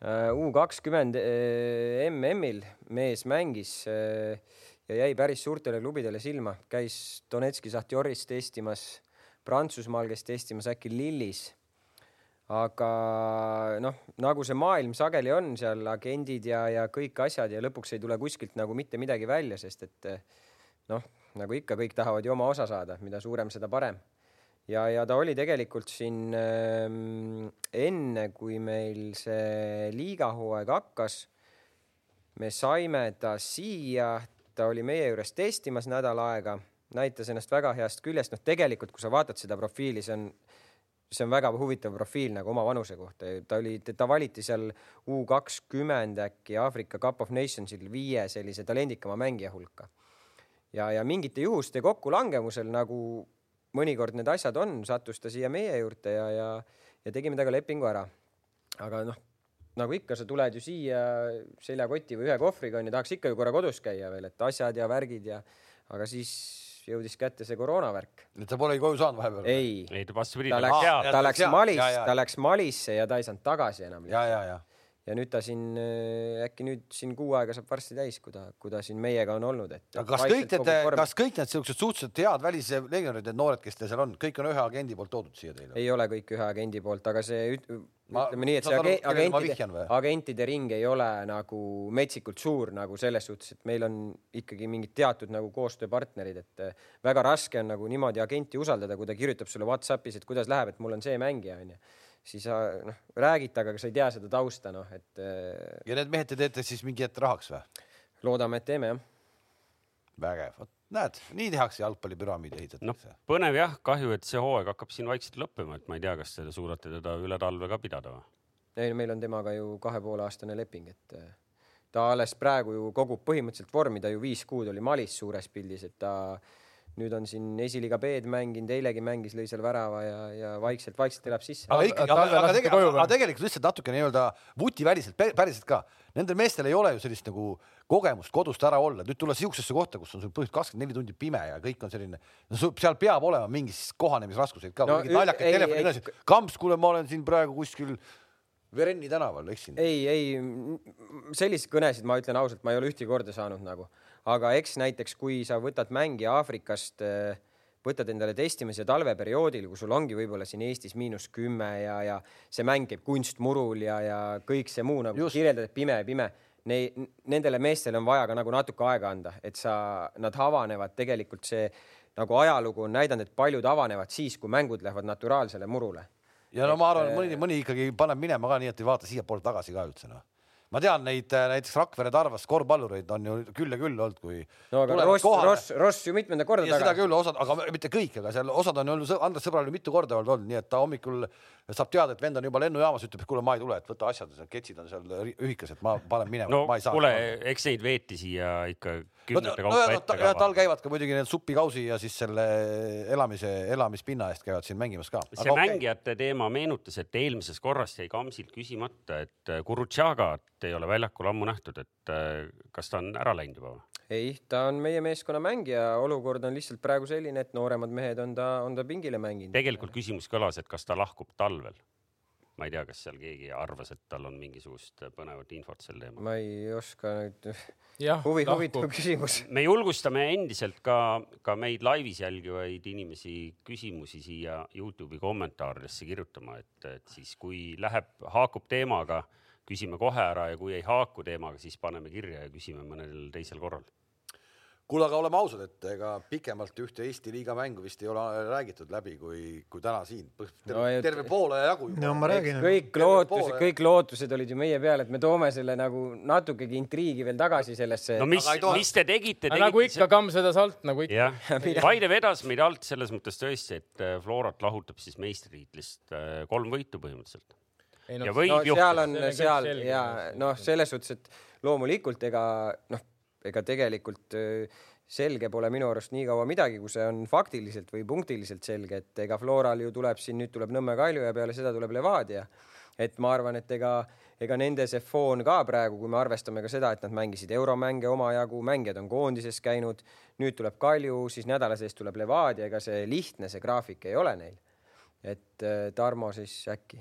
äh, U kakskümmend äh, MM-il mees mängis ja jäi päris suurtele klubidele silma, käis Donetski Sahtjoris testimas, Prantsusmaal käis testimas äkki Lillis. Aga noh, nagu see maailm sageli on seal agendid ja, ja kõik asjad ja lõpuks ei tule kuskilt nagu mitte midagi välja, sest et noh nagu ikka, kõik tahavad ju oma osa saada, mida suurem, seda parem. ja, ja ta oli tegelikult siin äh, enne, kui meil see liigahooaeg hakkas, me saime ta siia, ta oli meie juures testimas nädal aega, näitas ennast väga heast küljest, noh, tegelikult kui sa vaatad seda profiili, see on see on väga huvitav profiil nagu oma vanuse kohta, ta oli, ta valiti seal U kakskümmend äkki Aafrika Cup of Nationsil viie sellise talendikama mängija hulka. ja, ja mingite juhuste kokkulangemusel nagu mõnikord need asjad on, sattus ta siia meie juurde ja, ja, ja tegime temaga lepingu ära. aga noh, nagu ikka, sa tuled ju siia seljakoti või ühe kohvriga onju, tahaks ikka ju korra kodus käia veel, et asjad ja värgid ja, aga siis jõudis kätte see koroonavärk. et ta polegi koju saanud vahepeal? ei, ei vastupidi, ta läks, ta läks Malis, ta läks Malisse ja ta ei saanud tagasi enam. ja, ja, ja ja nüüd ta siin äkki nüüd siin kuu aega saab varsti täis, kui ta, kui ta siin meiega on olnud, et. kas kõik need, kas kõik need siuksed suhteliselt head välislegionärid, need noored, kes teil seal on, kõik on ühe agendi poolt toodud siia teile? ei ole kõik ühe agendi poolt, aga see ütleme nii, et see age, agentide, agentide ring ei ole nagu metsikult suur nagu selles suhtes, et meil on ikkagi mingid teatud nagu koostööpartnerid, et äh, väga raske on nagu niimoodi agenti usaldada, kui ta kirjutab sulle Whatsappis, et kuidas läheb, et mul on see mängija onju siis noh, räägite, aga sa ei tea seda tausta, noh, et. Äh, ja need mehed te teete siis mingi hetk rahaks või? loodame, et teeme jah. Vägev, vot näed, nii tehakse jalgpallipüramiidi ehitatakse. noh, põnev jah, kahju, et see hooaeg hakkab siin vaikselt lõppema, et ma ei tea, kas te suudate teda üle talve ka pidada või? ei, meil on temaga ju kahe poole aastane leping, et äh, ta alles praegu ju kogub põhimõtteliselt vormi, ta ju viis kuud oli Malis suures pildis, et ta nüüd on siin esiliiga B-d mänginud, eilegi mängis, lõi seal värava ja, ja vaikselt-vaikselt elab sisse. aga ikkagi, aga, aga tegelikult, aga tegelikult lihtsalt natuke nii-öelda vutiväliselt, päriselt ka, nendel meestel ei ole ju sellist nagu kogemust kodust ära olla, nüüd tulla siuksesse kohta, kus on sul põhimõtteliselt kakskümmend neli tundi pime ja kõik on selline, no seal peab olema mingi kohanemisraskuseid ka. No,, mingid naljakad telefonid, kamps, kuule, ma olen siin praegu kuskil Verenni tänaval, eksin. ei, ei selliseid kõnesid ma ütlen ausalt, ma ei ole ühtegi korda saanud nagu aga eks näiteks, kui sa võtad mängija Aafrikast, äh, võtad endale testimise talveperioodil, kui sul ongi võib-olla siin Eestis miinus kümme ja, ja see mäng käib kunstmurul ja, ja kõik see muu nagu kirjeldad, et pime, pime Nei, nendele meestele on vaja ka nagu natuke aega anda, et sa, nad avanevad tegelikult see nagu ajalugu on näidanud, et paljud avanevad siis, kui mängud lähevad naturaalsele murule. ja no ma arvan, mõni, äh, mõni ikkagi paneb minema ka nii, et ei vaata siiapoole tagasi ka üldse noh ma tean neid äh, näiteks Rakvere Tarvas korvpallureid on ju küll ja küll olnud, kui. no aga Ross, Ross, Ross ju mitmendat korda tagasi. seda küll, osad, aga mitte kõik, aga seal osad on olnud, Andres sõbral ju mitu korda olnud, nii et ta hommikul saab teada, et vend on juba lennujaamas, ütleb, et kuule, ma ei tule, et võta asjad, ketsid on seal ühikas, et ma panen minema no,, ma ei saa. kuule, eks neid veeti siia ikka kümnete kaupa no, ette ka. tal käivad ka muidugi need supikausi ja siis selle elamise, elamispinna eest käivad siin mängimas ka. see okay. mängijate teema meenutas, et eelmisest korrast jäi Kamsilt küsimata, et Gurutšagat ei ole väljakul ammu nähtud, et kas ta on ära läinud juba või? ei, ta on meie meeskonna mängija, olukord on lihtsalt praegu selline, et nooremad mehed on ta, on ta pingile mänginud. tegelikult küsimus kõlas, et kas ta lahkub talvel? Ma ei tea, kas seal keegi arvas, et tal on mingisugust põnevat infot sel teemal. ma ei oska nüüd. huvi, huvitav küsimus. me julgustame endiselt ka, ka meid laivis jälgivaid inimesi küsimusi siia Youtube'i kommentaaridesse kirjutama, et, et siis kui läheb, haakub teemaga küsime kohe ära ja kui ei haaku teemaga, siis paneme kirja ja küsime mõnel teisel korral. Kuule, aga oleme ausad, et ega pikemalt ühte Eesti liiga mängu vist ei ole räägitud läbi, kui, kui täna siin. terve, no, terve poole jagu juba. no ma räägin. kõik lootused, kõik lootused olid ju meie peal, et me toome selle nagu natukegi intriigi veel tagasi sellesse. no mis, mis te tegite, tegite? nagu ikka, kamm sõdas alt nagu ikka. Paide vedas meid alt selles mõttes tõesti, et äh, Florat lahutab siis meistritiitlist äh, kolm võitu põhimõtteliselt ei, no, ja võib no, juhtuda. seal on, seal ja noh, selles suhtes, et loomulikult ega noh, ega tegelikult selge pole minu arust nii kaua midagi, kui see on faktiliselt või punktiliselt selge, et ega Floral ju tuleb siin, nüüd tuleb Nõmme Kalju ja peale seda tuleb Levadia. et ma arvan, et ega, ega nende see foon ka praegu, kui me arvestame ka seda, et nad mängisid euromänge omajagu, mängijad on koondises käinud, nüüd tuleb Kalju, siis nädala sees tuleb Levadia, ega see lihtne, see graafik ei ole neil. et Tarmo siis äkki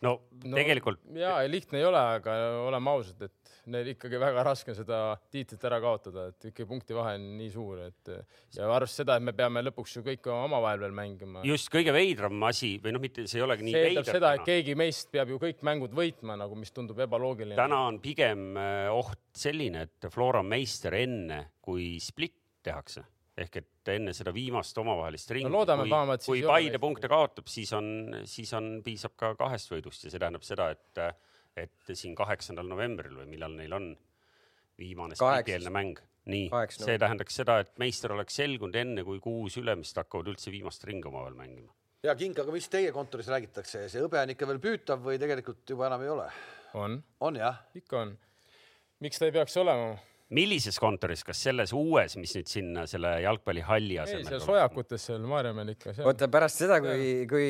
no, no tegelikult. ja lihtne ei ole, aga oleme ausad, et neil ikkagi väga raske on seda tiitlit ära kaotada, et ikkagi punktivahe on nii suur, et ja arvestades seda, et me peame lõpuks ju kõik omavahel veel mängima. just kõige veidram asi või noh, mitte see ei olegi nii see veider. seda, et keegi meist peab ju kõik mängud võitma nagu, mis tundub ebaloogiline. täna on pigem äh, oht selline, et Flora meister enne, kui split tehakse ehk et enne seda viimast omavahelist ringi no,. kui, kui Paide punkte kaotab, siis on, siis on, piisab ka kahest võidust ja see tähendab seda, et, et siin kaheksandal novembril või millal neil on viimane spikeelne mäng. nii, see tähendaks seda, et meister oleks selgunud enne, kui kuus ülemist hakkavad üldse viimast ringi omavahel mängima ja Kink, aga mis teie kontoris räägitakse, see hõbe on ikka veel püütav või tegelikult juba enam ei ole? on, on jah? ikka on. miks ta ei peaks olema? Millises kontoris, kas selles uues, mis nüüd sinna selle jalgpallihalli ei, asemel seal sojakutes seal Maarjamäel ikka. oota, pärast seda, kui, kui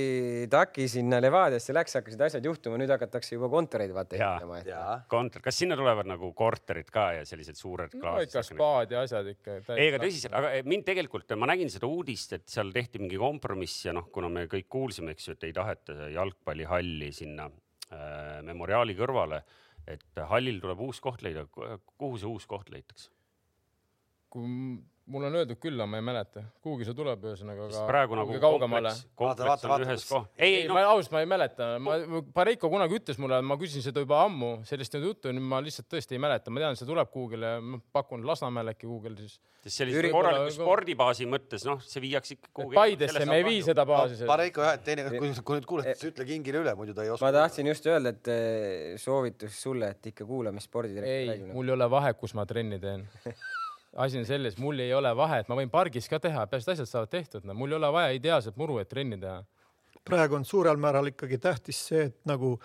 Taki sinna Levadiasse läks, hakkasid asjad juhtuma, nüüd hakatakse juba kontoreid vaata ehitama. kontor, kas sinna tulevad nagu korterid ka ja sellised suured no ikka spaad ja asjad ikka. ei, aga tõsiselt, aga mind tegelikult, ma nägin seda uudist, et seal tehti mingi kompromiss ja noh, kuna me kõik kuulsime, eks ju, et ei taheta jalgpallihalli sinna äh, memoriaali kõrvale et hallil tuleb uus koht leida. kuhu see uus koht leitakse? kui mulle on öeldud küll, aga ma ei mäleta, kuhugi see tuleb ühesõnaga. praegu nagu kaugemale. vaata, vaata, vaata. ei, ei, no. ma ausalt, ma ei mäleta, ma, Pareiko kunagi ütles mulle, ma küsisin seda juba ammu, sellist juttu, nüüd ma lihtsalt tõesti ei mäleta, ma tean, see tuleb kuhugile, ma pakun Lasnamäel äkki kuhugile siis. sest sellise korraliku spordibaasi mõttes, noh, see viiakse ikka kuhugi. Paidesse me ei vii seda baasi no,. Pareiko jah, et teine, kui, kui nüüd kuuled, siis ütle Kingile üle, muidu ta ei oska. ma tahtsin just öelda, et eh, soovitus sulle, et ikka kuula, mis spordidirektor räägib. ei, mul ei ole vahet, kus ma trenni teen asi on selles, mul ei ole vahet, ma võin pargis ka teha, peaasi, et asjad saavad tehtud, no mul ei ole vaja ideaalset muru, et trenni teha. praegu on suurel määral ikkagi tähtis see, et nagu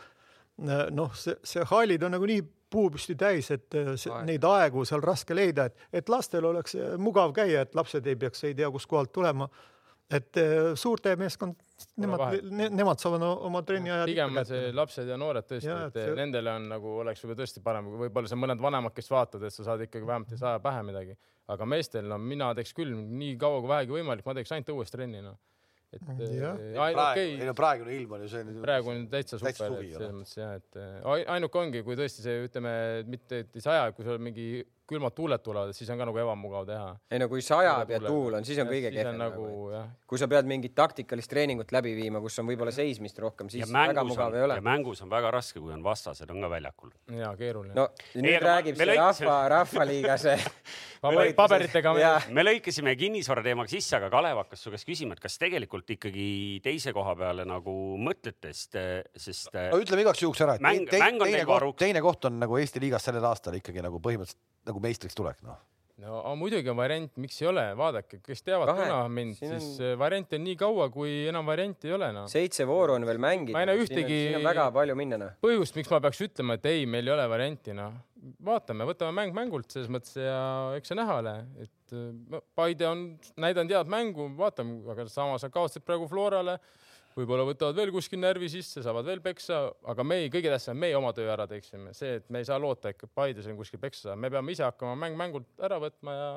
noh, see, see hallid on nagu nii puupüsti täis, et see, neid aegu seal raske leida, et, et lastel oleks mugav käia, et lapsed ei peaks ei tea kuskohalt tulema et eh, suurte meeskond, nemad ne,, nemad saavad oma trenni ajal. pigem on see lapsed ja noored tõesti, et see... nendele on nagu oleks võib-olla tõesti parem, võib-olla see mõned vanemad, kes vaatavad, et sa saad ikkagi vähemalt ei saa pähe midagi, aga meestel, no mina teeks küll nii kaua kui vähegi võimalik, ma teeks ainult õues trenni, noh et praegu, okay. ei no praegune ilm on ju see. praegu on täitsa super, et selles mõttes jah, et ainuke ongi, kui tõesti see, ütleme, mitte et ei saja, kui sul mingi külmad tuuled tulevad, siis on ka nagu ebamugav teha. ei no kui sajab ja tuul on, siis on kõige kehvem nagu, nagu. kui sa pead mingit taktikalist treeningut läbi viima, kus on võib-olla seismist rohkem, siis väga mugav on, ei ole. ja mängus on väga raske, kui on vastased on ka väljakul. ja keeruline. no nüüd ei, räägib see rahva, rahvaliiga see paberitega. me lõikasime kinnisvara teemaga sisse, aga Kalev hakkas su käest küsima, et kas tegelikult ikkagi teise koha peale nagu mõtlete, sest, sest. no ütleme igaks juhuks ära, et mäng, teine, teine, koht, teine koht on nagu Eesti liigas sellel aastal ikkagi nagu põhimõtteliselt nagu meistriks tulek, noh no muidugi on variant, miks ei ole, vaadake, kes teavad täna mind, siis on... variante on nii kaua, kui enam varianti ei ole noh. seitse vooru on veel mängida. ma ei näe ühtegi. siin on väga palju minna noh. põhjust, miks ma peaks ütlema, et ei, meil ei ole varianti noh. vaatame, võtame mäng mängult selles mõttes ja eks see näha ole, et Paide on näidanud head mängu, vaatame, aga samas kaotasid praegu Florale võib-olla võtavad veel kuskil närvi sisse, saavad veel peksa, aga me ei, kõige tähtsam, meie oma töö ära teeksime, see, et me ei saa loota, et Paides on kuskil peksa saada, me peame ise hakkama mäng mängult ära võtma ja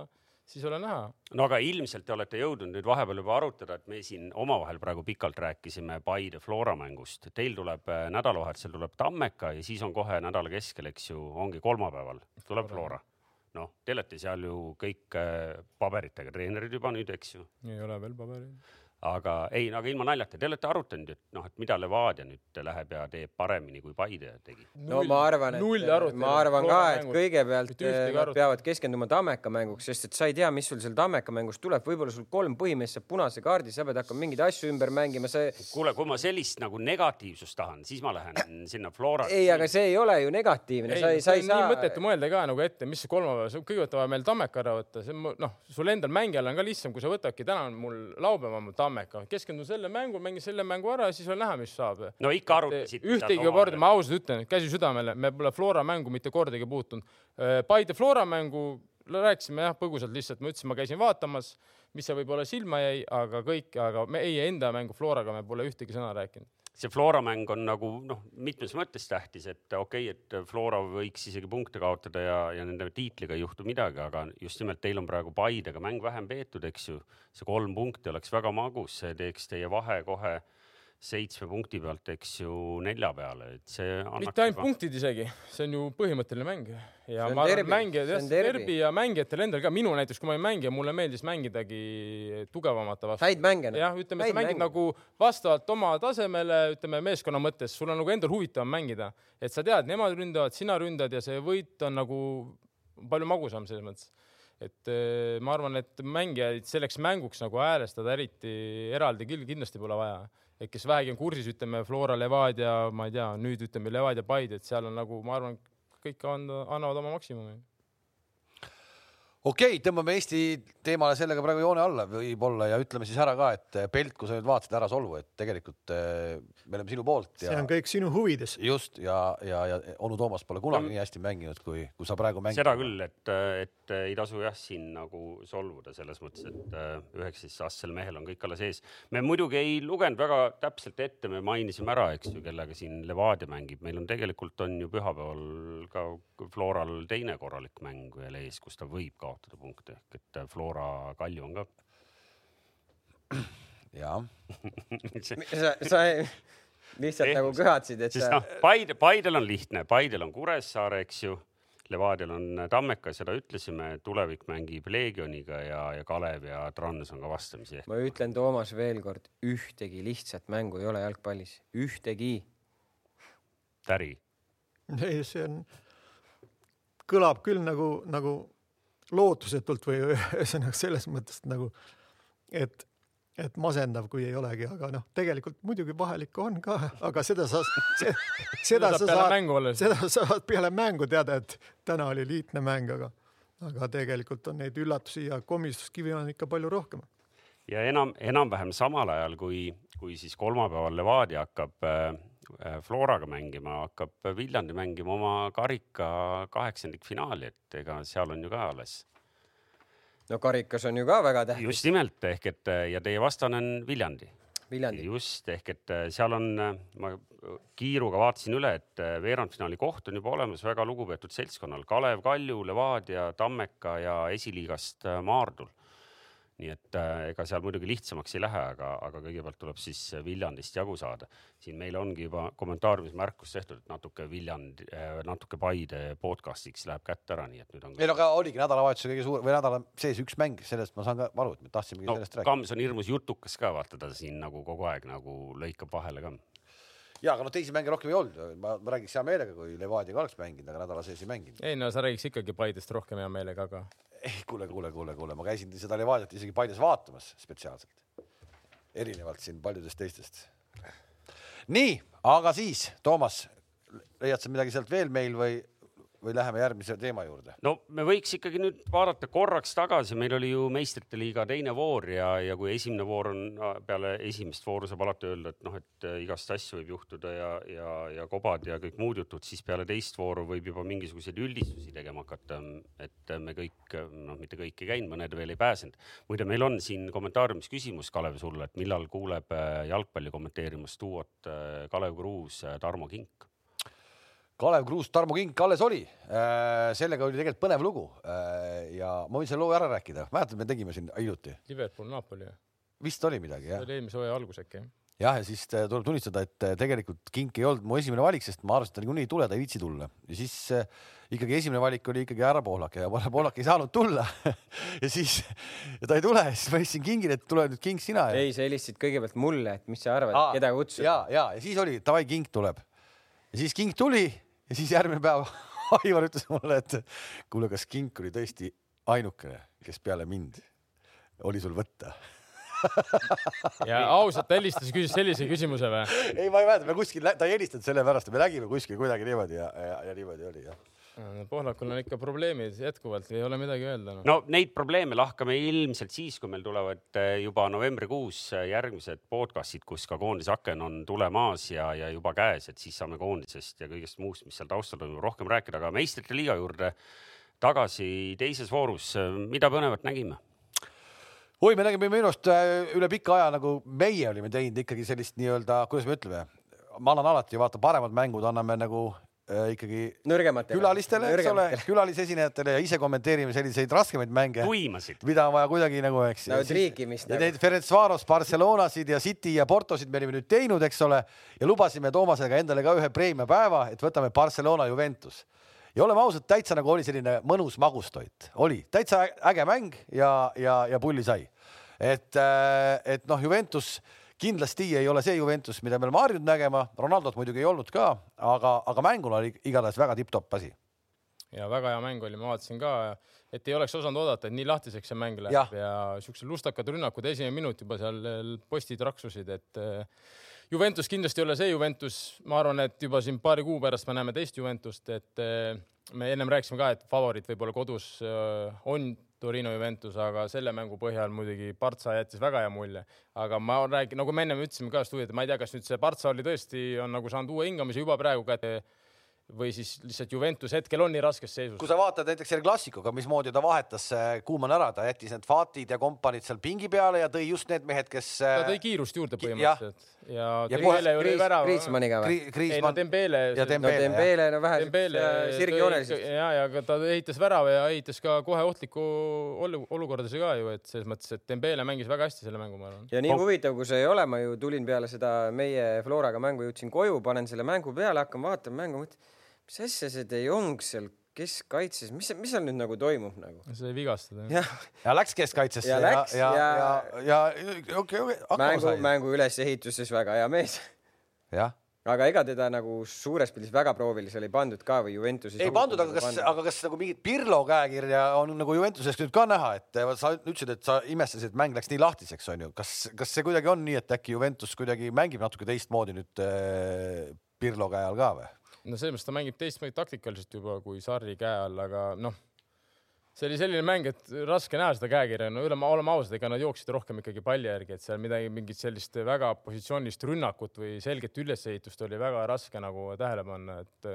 siis ole näha. no aga ilmselt te olete jõudnud nüüd vahepeal juba arutada, et me siin omavahel praegu pikalt rääkisime Paide Flora mängust. Teil tuleb äh, nädalavahetusel tuleb Tammeka ja siis on kohe nädala keskel, eks ju, ongi kolmapäeval tuleb Flora. noh, te olete seal ju kõik äh, paberitega treenerid juba nüüd, eks ju? ei ole veel pabereid aga ei, aga ilma naljata, te olete arutanud, et noh, et mida Levadia nüüd läheb ja teeb paremini, kui Paide tegi? no ma arvan, et ma arvan ka, et kõigepealt nad peavad keskenduma Tammeka mänguks, sest et sa ei tea, mis sul seal Tammeka mängus tuleb, võib-olla sul kolm põhimeest saab punase kaardi, sa pead hakkama mingeid asju ümber mängima, see. kuule, kui ma sellist nagu negatiivsust tahan, siis ma lähen sinna Flora. ei, aga see ei ole ju negatiivne, sa ei, sa ei saa. nii mõttetu mõelda ka nagu ette, mis see kolmapäev, kõigepealt vaja meil Tammeka ära võtta, see on noh, sul endal mängijal on ka lihtsam, kui sa võtadki, täna on mul laupäev on mul Tammeka, keskendun selle mängu, mängin selle mängu ära ja siis on näha, mis saab. no ikka arutasite. ühtegi korda, ma ausalt ütlen, käsi südamele, me pole Flora mängu mitte kordagi puutunud. Äh, Paide Flora mängu rääkisime jah, põgusalt lihtsalt, ma ütlesin, ma käisin vaatamas, mis see võib-olla silma jäi, aga kõik, aga meie enda mängu Floraga me pole ühtegi sõna rääkinud see Flora mäng on nagu noh, mitmes mõttes tähtis, et okei okay,, et Flora võiks isegi punkte kaotada ja, ja nende tiitliga ei juhtu midagi, aga just nimelt teil on praegu Paidega mäng vähem peetud, eks ju. see kolm punkti oleks väga magus, see teeks teie vahe kohe seitsme punkti pealt, eks ju, nelja peale, et see. mitte ainult juba... punktid isegi, see on ju põhimõtteline mäng ja ma arvan, mängijad, jah, derbi ja mängijatel endal ka, minul näiteks, kui ma olin mängija, mulle meeldis mängidagi tugevamate vastu. häid mänge. Noh. jah, ütleme, sa mängid mänge. nagu vastavalt oma tasemele, ütleme meeskonna mõttes, sul on nagu endal huvitavam mängida, et sa tead, nemad ründavad, sina ründad ja see võit on nagu palju magusam selles mõttes et eh, ma arvan, et mängijaid selleks mänguks nagu häälestada eriti eraldi küll kindlasti pole vaja et kes vähegi on kursis, ütleme Flora, Levadia, ma ei tea, nüüd ütleme Levadia, Paide, et seal on nagu, ma arvan, kõik anda, annavad oma maksimumi. Okei okay,, tõmbame Eesti teemale sellega praegu joone alla võib-olla ja ütleme siis ära ka, et Pelt, kui sa nüüd vaatasid ära solvu, et tegelikult eh, me oleme sinu poolt. see on kõik sinu huvides. just ja, ja, ja onu Toomas pole kunagi no, nii hästi mänginud, kui, kui sa praegu mängid. seda küll, et, et ei tasu jah siin nagu solvuda selles mõttes, et eh, üheksateistaastasel mehel on kõik alles ees. me muidugi ei lugenud väga täpselt ette, me mainisime ära, eks ju, kellega siin Levadia mängib, meil on tegelikult on ju pühapäeval ka Floral teine korralik mäng veel ees, kus ta võib kaotada kaotada punkte ehk et äh, Flora Kalju on ka. jah sa, sa lihtsalt eh, nagu köhatsid, et sa. noh, Paide, Paidel on lihtne, Paidel on Kuressaare, eks ju. Levadial on Tammeka, seda ütlesime, tulevik mängib Leegioniga ja, ja Kalev ja Trans on ka vastamisi. ma ütlen, Toomas, veel kord, ühtegi lihtsat mängu ei ole jalgpallis, ühtegi. Täri. ei, see on, kõlab küll nagu, nagu lootusetult või ühesõnaga selles mõttes nagu, et, et masendav, kui ei olegi, aga noh, tegelikult muidugi vahel ikka on ka, aga seda sa, seda, seda sa saad, seda sa saad peale mängu teada, et täna oli liitne mäng, aga, aga tegelikult on neid üllatusi ja komistuskivi on ikka palju rohkem. ja enam, enam-vähem samal ajal, kui, kui siis kolmapäeval Levadia hakkab äh, Floraga mängima, hakkab Viljandi mängima oma karika kaheksandikfinaali, et ega seal on ju ka alles. no karikas on ju ka väga tähtis. just nimelt ehk et ja teie vastane on Viljandi. Viljandi. just ehk et seal on, ma kiiruga vaatasin üle, et veerandfinaali koht on juba olemas väga lugupeetud seltskonnal Kalev Kalju, Levadia, Tammeka ja esiliigast Maardul nii et äh, ega seal muidugi lihtsamaks ei lähe, aga, aga kõigepealt tuleb siis Viljandist jagu saada. siin meil ongi juba kommentaariumis märkus tehtud, et natuke Viljandi äh,, natuke Paide podcast'iks läheb kätte ära, nii et nüüd on. ei no aga oligi nädalavahetuse kõige suur või nädala sees üks mäng, sellest ma saan ka aru, et me tahtsimegi no, sellest rääkida. Kams on hirmus jutukas ka, vaata ta siin nagu kogu aeg nagu lõikab vahele ka ja, aga noh, teisi mänge rohkem ei olnud, ma, ma räägiks hea meelega, kui Levadiaga oleks mänginud, aga nädala sees ei mänginud. ei no sa räägiks ikkagi Paidest rohkem hea meelega, aga ei, kuule, kuule, kuule, kuule, ma käisin seda Levadiat isegi Paides vaatamas spetsiaalselt. erinevalt siin paljudest teistest. nii, aga siis, Toomas, leiad sa midagi sealt veel meil või või läheme järgmise teema juurde? no me võiks ikkagi nüüd vaadata korraks tagasi, meil oli ju meistrite liiga teine voor ja, ja kui esimene voor on peale esimest vooru saab alati öelda, et noh, et äh, igast asju võib juhtuda ja, ja, ja kobad ja kõik muud jutud, siis peale teist vooru võib juba mingisuguseid üldistusi tegema hakata. et me kõik, noh, mitte kõik ei käinud, mõned veel ei pääsenud. muide, meil on siin kommentaariumis küsimus, Kalev, sulle, et millal kuuleb äh, jalgpalli kommenteerimas duot äh, Kalev Kruus, Tarmo Kink Kalev Kruus, Tarmo Kink alles oli. Äh, sellega oli tegelikult põnev lugu äh, ja ma võin selle loo ära rääkida, mäletad, me tegime siin hiljuti. Liverpool, Napoli. vist oli midagi jah. see oli eelmise hooaja algus äkki jah jah, ja siis äh, tuleb tunnistada, et tegelikult Kink ei olnud mu esimene valik, sest ma arvasin, et ta niikuinii ei tule, ta ei viitsi tulla ja siis ikkagi esimene valik oli ikkagi härra Pohlak ja Pohlak ei saanud tulla ja siis ja ta ei tule, siis ma helistasin Kingile, et tule nüüd King sina ei, sa helistasid kõigepealt mulle, et mis sa arvad, keda kutsuda. ja, ja, ja siis oli davai, King tuleb ja siis King tuli ja siis järgmine päev Aivar ütles mulle, et kuule, kas kink oli tõesti ainukene, kes peale mind oli sul võtta ja ausalt helistas, küsis sellise küsimuse või? ei, ma ei mäleta, me kuskil, ta ei helistanud sellepärast, me nägime kuskil kuidagi niimoodi ja, ja, ja niimoodi oli jah Pohlakul on ikka probleemid jätkuvalt, ei ole midagi öelda no.. no neid probleeme lahkame ilmselt siis, kui meil tulevad eh, juba novembrikuus eh, järgmised podcast'id, kus ka koondise aken on tulemas ja, ja juba käes, et siis saame koondisest ja kõigest muust, mis seal taustal toimub, rohkem rääkida, aga meistrite liiga juurde tagasi teises voorus, mida põnevat nägime? oi, me nägime minu arust äh, üle pika aja nagu meie olime teinud ikkagi sellist nii-öelda, kuidas me ütleme, ma annan alati vaata paremad mängud anname nagu äh, ikkagi nõrgematele, külalistele, eks ole, külalisesinejatele ja ise kommenteerime selliseid raskemaid mänge, mida on vaja kuidagi nagu, eks. no triikimist. Nagu. Neid Ferencvaros, Barcelonasid ja City ja Portosid me olime nüüd teinud, eks ole, ja lubasime Toomasega endale ka ühe preemiapäeva, et võtame Barcelona Juventus ja oleme ausad, täitsa nagu oli selline mõnus magustoit, oli täitsa äge mäng ja, ja, ja pulli sai. et, äh, et noh, Juventus kindlasti ei ole see Juventus, mida me oleme harjunud nägema, Ronaldot muidugi ei olnud ka, aga, aga mänguna oli igatahes väga tipp-topp asi. ja väga hea mäng oli, ma vaatasin ka, et ei oleks osanud oodata, et nii lahtiseks see mäng läheb. Ja, ja siuksed lustakad rünnakud, esimene minut juba seal postid raksusid, et äh, Juventus kindlasti ei ole see Juventus, ma arvan, et juba siin paari kuu pärast me näeme teist Juventust, et äh, me ennem rääkisime ka, et favoriit võib-olla kodus on Torino Juventus, aga selle mängu põhjal muidugi Partsa jättis väga hea mulje. aga ma räägin, nagu me ennem ütlesime ka stuudios, ma ei tea, kas nüüd see Partsa oli tõesti, on nagu saanud uue hingamise juba praegu kätte või siis lihtsalt Juventus hetkel on nii raskes seisus. kui sa vaatad näiteks selle klassikuga, mismoodi ta vahetas Kuuman ära, ta jättis need Fatid ja kompaniid seal pingi peale ja tõi just need mehed, kes. ta tõi kiirust juurde põhimõtteliselt. ja, ja Dembele ju lõi värava. Kriismanniga või? ei no Dembele. ja Dembele, no, Dembele, no vähe Dembele sirgjoonelised. ja, ja ta ehitas värava ja ehitas ka kohe ohtliku olukordadesse ka ju, et selles mõttes, et Dembele mängis väga hästi selle mängu, ma arvan. ja nii huvitav, kui see ei ole, ma ju tulin peale seda meie Floraga mängu, jõudsin koju, panen selle mängu peale, hakkan vaatama mängu, mõtlen mis asja see De Jong seal keskkaitses, mis, mis seal nüüd nagu toimub nagu? see vigastada ja läks keskkaitsesse ja, ja, ja, ja, ja, ja okei, okei. mängu, mängu ülesehituses väga hea mees. jah aga ega teda nagu suures pildis väga proovilisele ei pandud ka või Juventuses? ei pandud, aga kas, aga kas nagu mingit Pirlo käekirja on nagu Juventusest nüüd ka näha, et sa ütlesid, et sa imestasid, et mäng läks nii lahtiseks, onju. kas, kas see kuidagi on nii, et äkki Juventus kuidagi mängib natuke teistmoodi nüüd äh, Pirlo käe all ka või? No selles mõttes ta mängib teistmoodi taktikaliselt juba kui Sarri käe all, aga noh, see oli selline mäng, et raske näha seda käekirja, no üle, oleme ausad, ega nad jooksid rohkem ikkagi palli järgi, et seal midagi, mingit sellist väga positsioonilist rünnakut või selget ülesehitust oli väga raske nagu tähele panna, et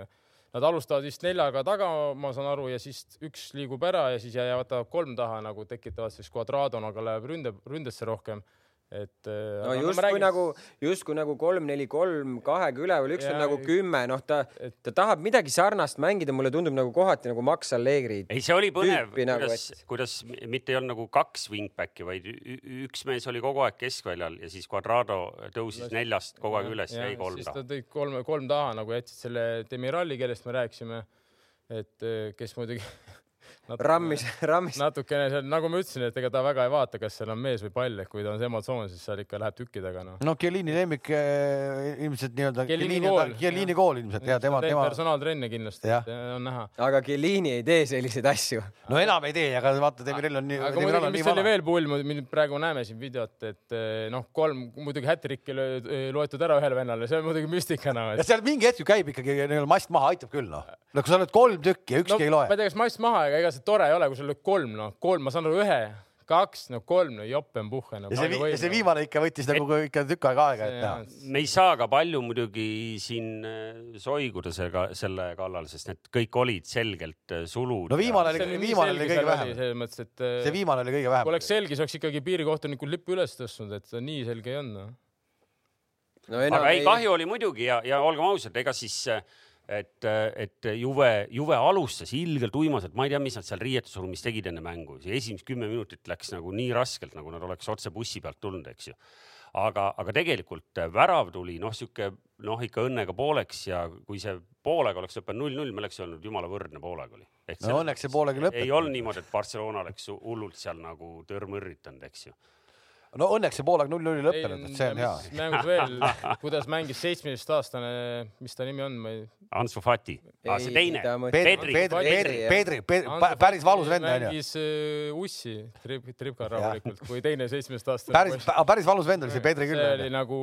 nad alustavad vist neljaga taga, ma saan aru, ja siis üks liigub ära ja siis jäävad kolm taha nagu tekitavad siis Quadrado, aga läheb ründe, ründesse rohkem et äh, no justkui räägin... nagu, justkui nagu kolm, neli, kolm kahega üleval, üks ja, on nagu kümme, noh, ta et..., ta tahab midagi sarnast mängida, mulle tundub nagu kohati nagu Max Allegri. ei, see oli põnev, kuidas nagu,, et... kuidas mitte ei olnud nagu kaks wingbacki, vaid üks mees oli kogu aeg keskväljal ja siis Quadrado tõusis no, neljast kogu aeg üles ja jäi kolm taha. ta tõi kolm, kolm taha nagu jätsid selle Demirali, kellest me rääkisime, et äh, kes muidugi rammis, rammis. natukene seal, nagu ma ütlesin, et ega ta väga ei vaata, kas seal on mees või pall, et kui ta on emotsioon, siis seal ikka läheb tükkidega noh. no Chiellini lemmik eh, ilmselt nii-öelda. Chiellini kool. Ilmselt ja tema, tema. personaaltrenne kindlasti, on näha. aga Chiellini ei tee selliseid asju. no enam ei tee, aga vaata, Demirel on nii. aga muidugi, mis oli veel pull, praegu näeme siin videot, et eh, noh, kolm muidugi hätrikki loetud ära ühele vennale, see on muidugi müstika noh. ja seal mingi hetk ju käib ikkagi nii-öelda mast maha, aitab küll noh. no kui sa oled kolm tükki ja ükski no, ei loe. ma ei tea, kas mast maha, ega ega see tore ei ole, kui sul lööb kolm, noh, kolm, ma saan aru, ühe, kaks, no kolm, no jopenpuhhe no,. ja see, vi see viimane ikka võttis et, nagu ikka tükk aega aega, et näha. me ei saa ka palju muidugi siin äh, soiguda selle, selle kallal, sest need kõik olid selgelt äh, sulud. no viimane oli, viimane oli kõige vähem. selles mõttes, et. Äh, see viimane oli kõige vähem. kui oleks selge, siis oleks ikkagi piirikohtunikud lipu üles tõstnud, et nii selge ei olnud no. aga ei, kahju oli muidugi ja, ja olgem ausad, ega siis äh, et, et Juve, Juve alustas ilgelt uimaselt, ma ei tea, mis nad seal riietusruumis tegid enne mängu, esimesed kümme minutit läks nagu nii raskelt, nagu nad oleks otse bussi pealt tulnud, eks ju. aga, aga tegelikult värav tuli noh, sihuke noh, ikka õnnega pooleks ja kui see poolega oleks lõppenud null-null, me oleks öelnud jumala võrdne poolega oli. no õnneks see poolega lõpeb. ei olnud niimoodi, et Barcelona oleks hullult seal nagu törmõrritanud, eks ju no õnneks see poolaeg null-nulli lõppenud, et see on hea. mängus veel, kuidas mängis seitsmeteistaastane, mis ta nimi on, ma ei. Ansu Fati, see teine. Pedri, Pedri, Pedri, Pedri, päris valus vend on ju. mängis uh, ussi trip, tripka rahulikult, kui teine seitsmeteistaastane. päris, päris valus vend oli see Pedri küll. see oli nagu,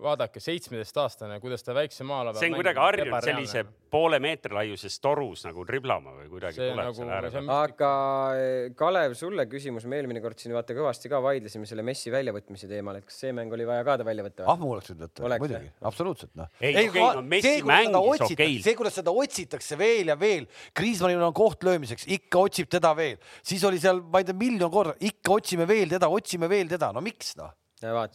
vaadake, seitsmeteistaastane, kuidas ta väikse maa ala peal. see on kuidagi harjunud sellise poole meetri laiuses torus nagu triblama või kuidagi tuleb nagu, seal ääre peal. aga eh, Kalev, sulle küsimus, me eelmine kord siin vaata kõvasti ka vaidlesime selle Messi väljavõtmise teemal, et kas see mäng oli vaja ka ta välja võtta? ah, ma oleks võinud võtta, muidugi, absoluutselt noh. ei, ei, okei, no Messi mängis okei. see, kuidas seda otsitakse veel ja veel, Kriismannil on koht löömiseks, ikka otsib teda veel, siis oli seal, ma ei tea, miljon korda, ikka otsime veel teda, otsime veel teda, no miks noh?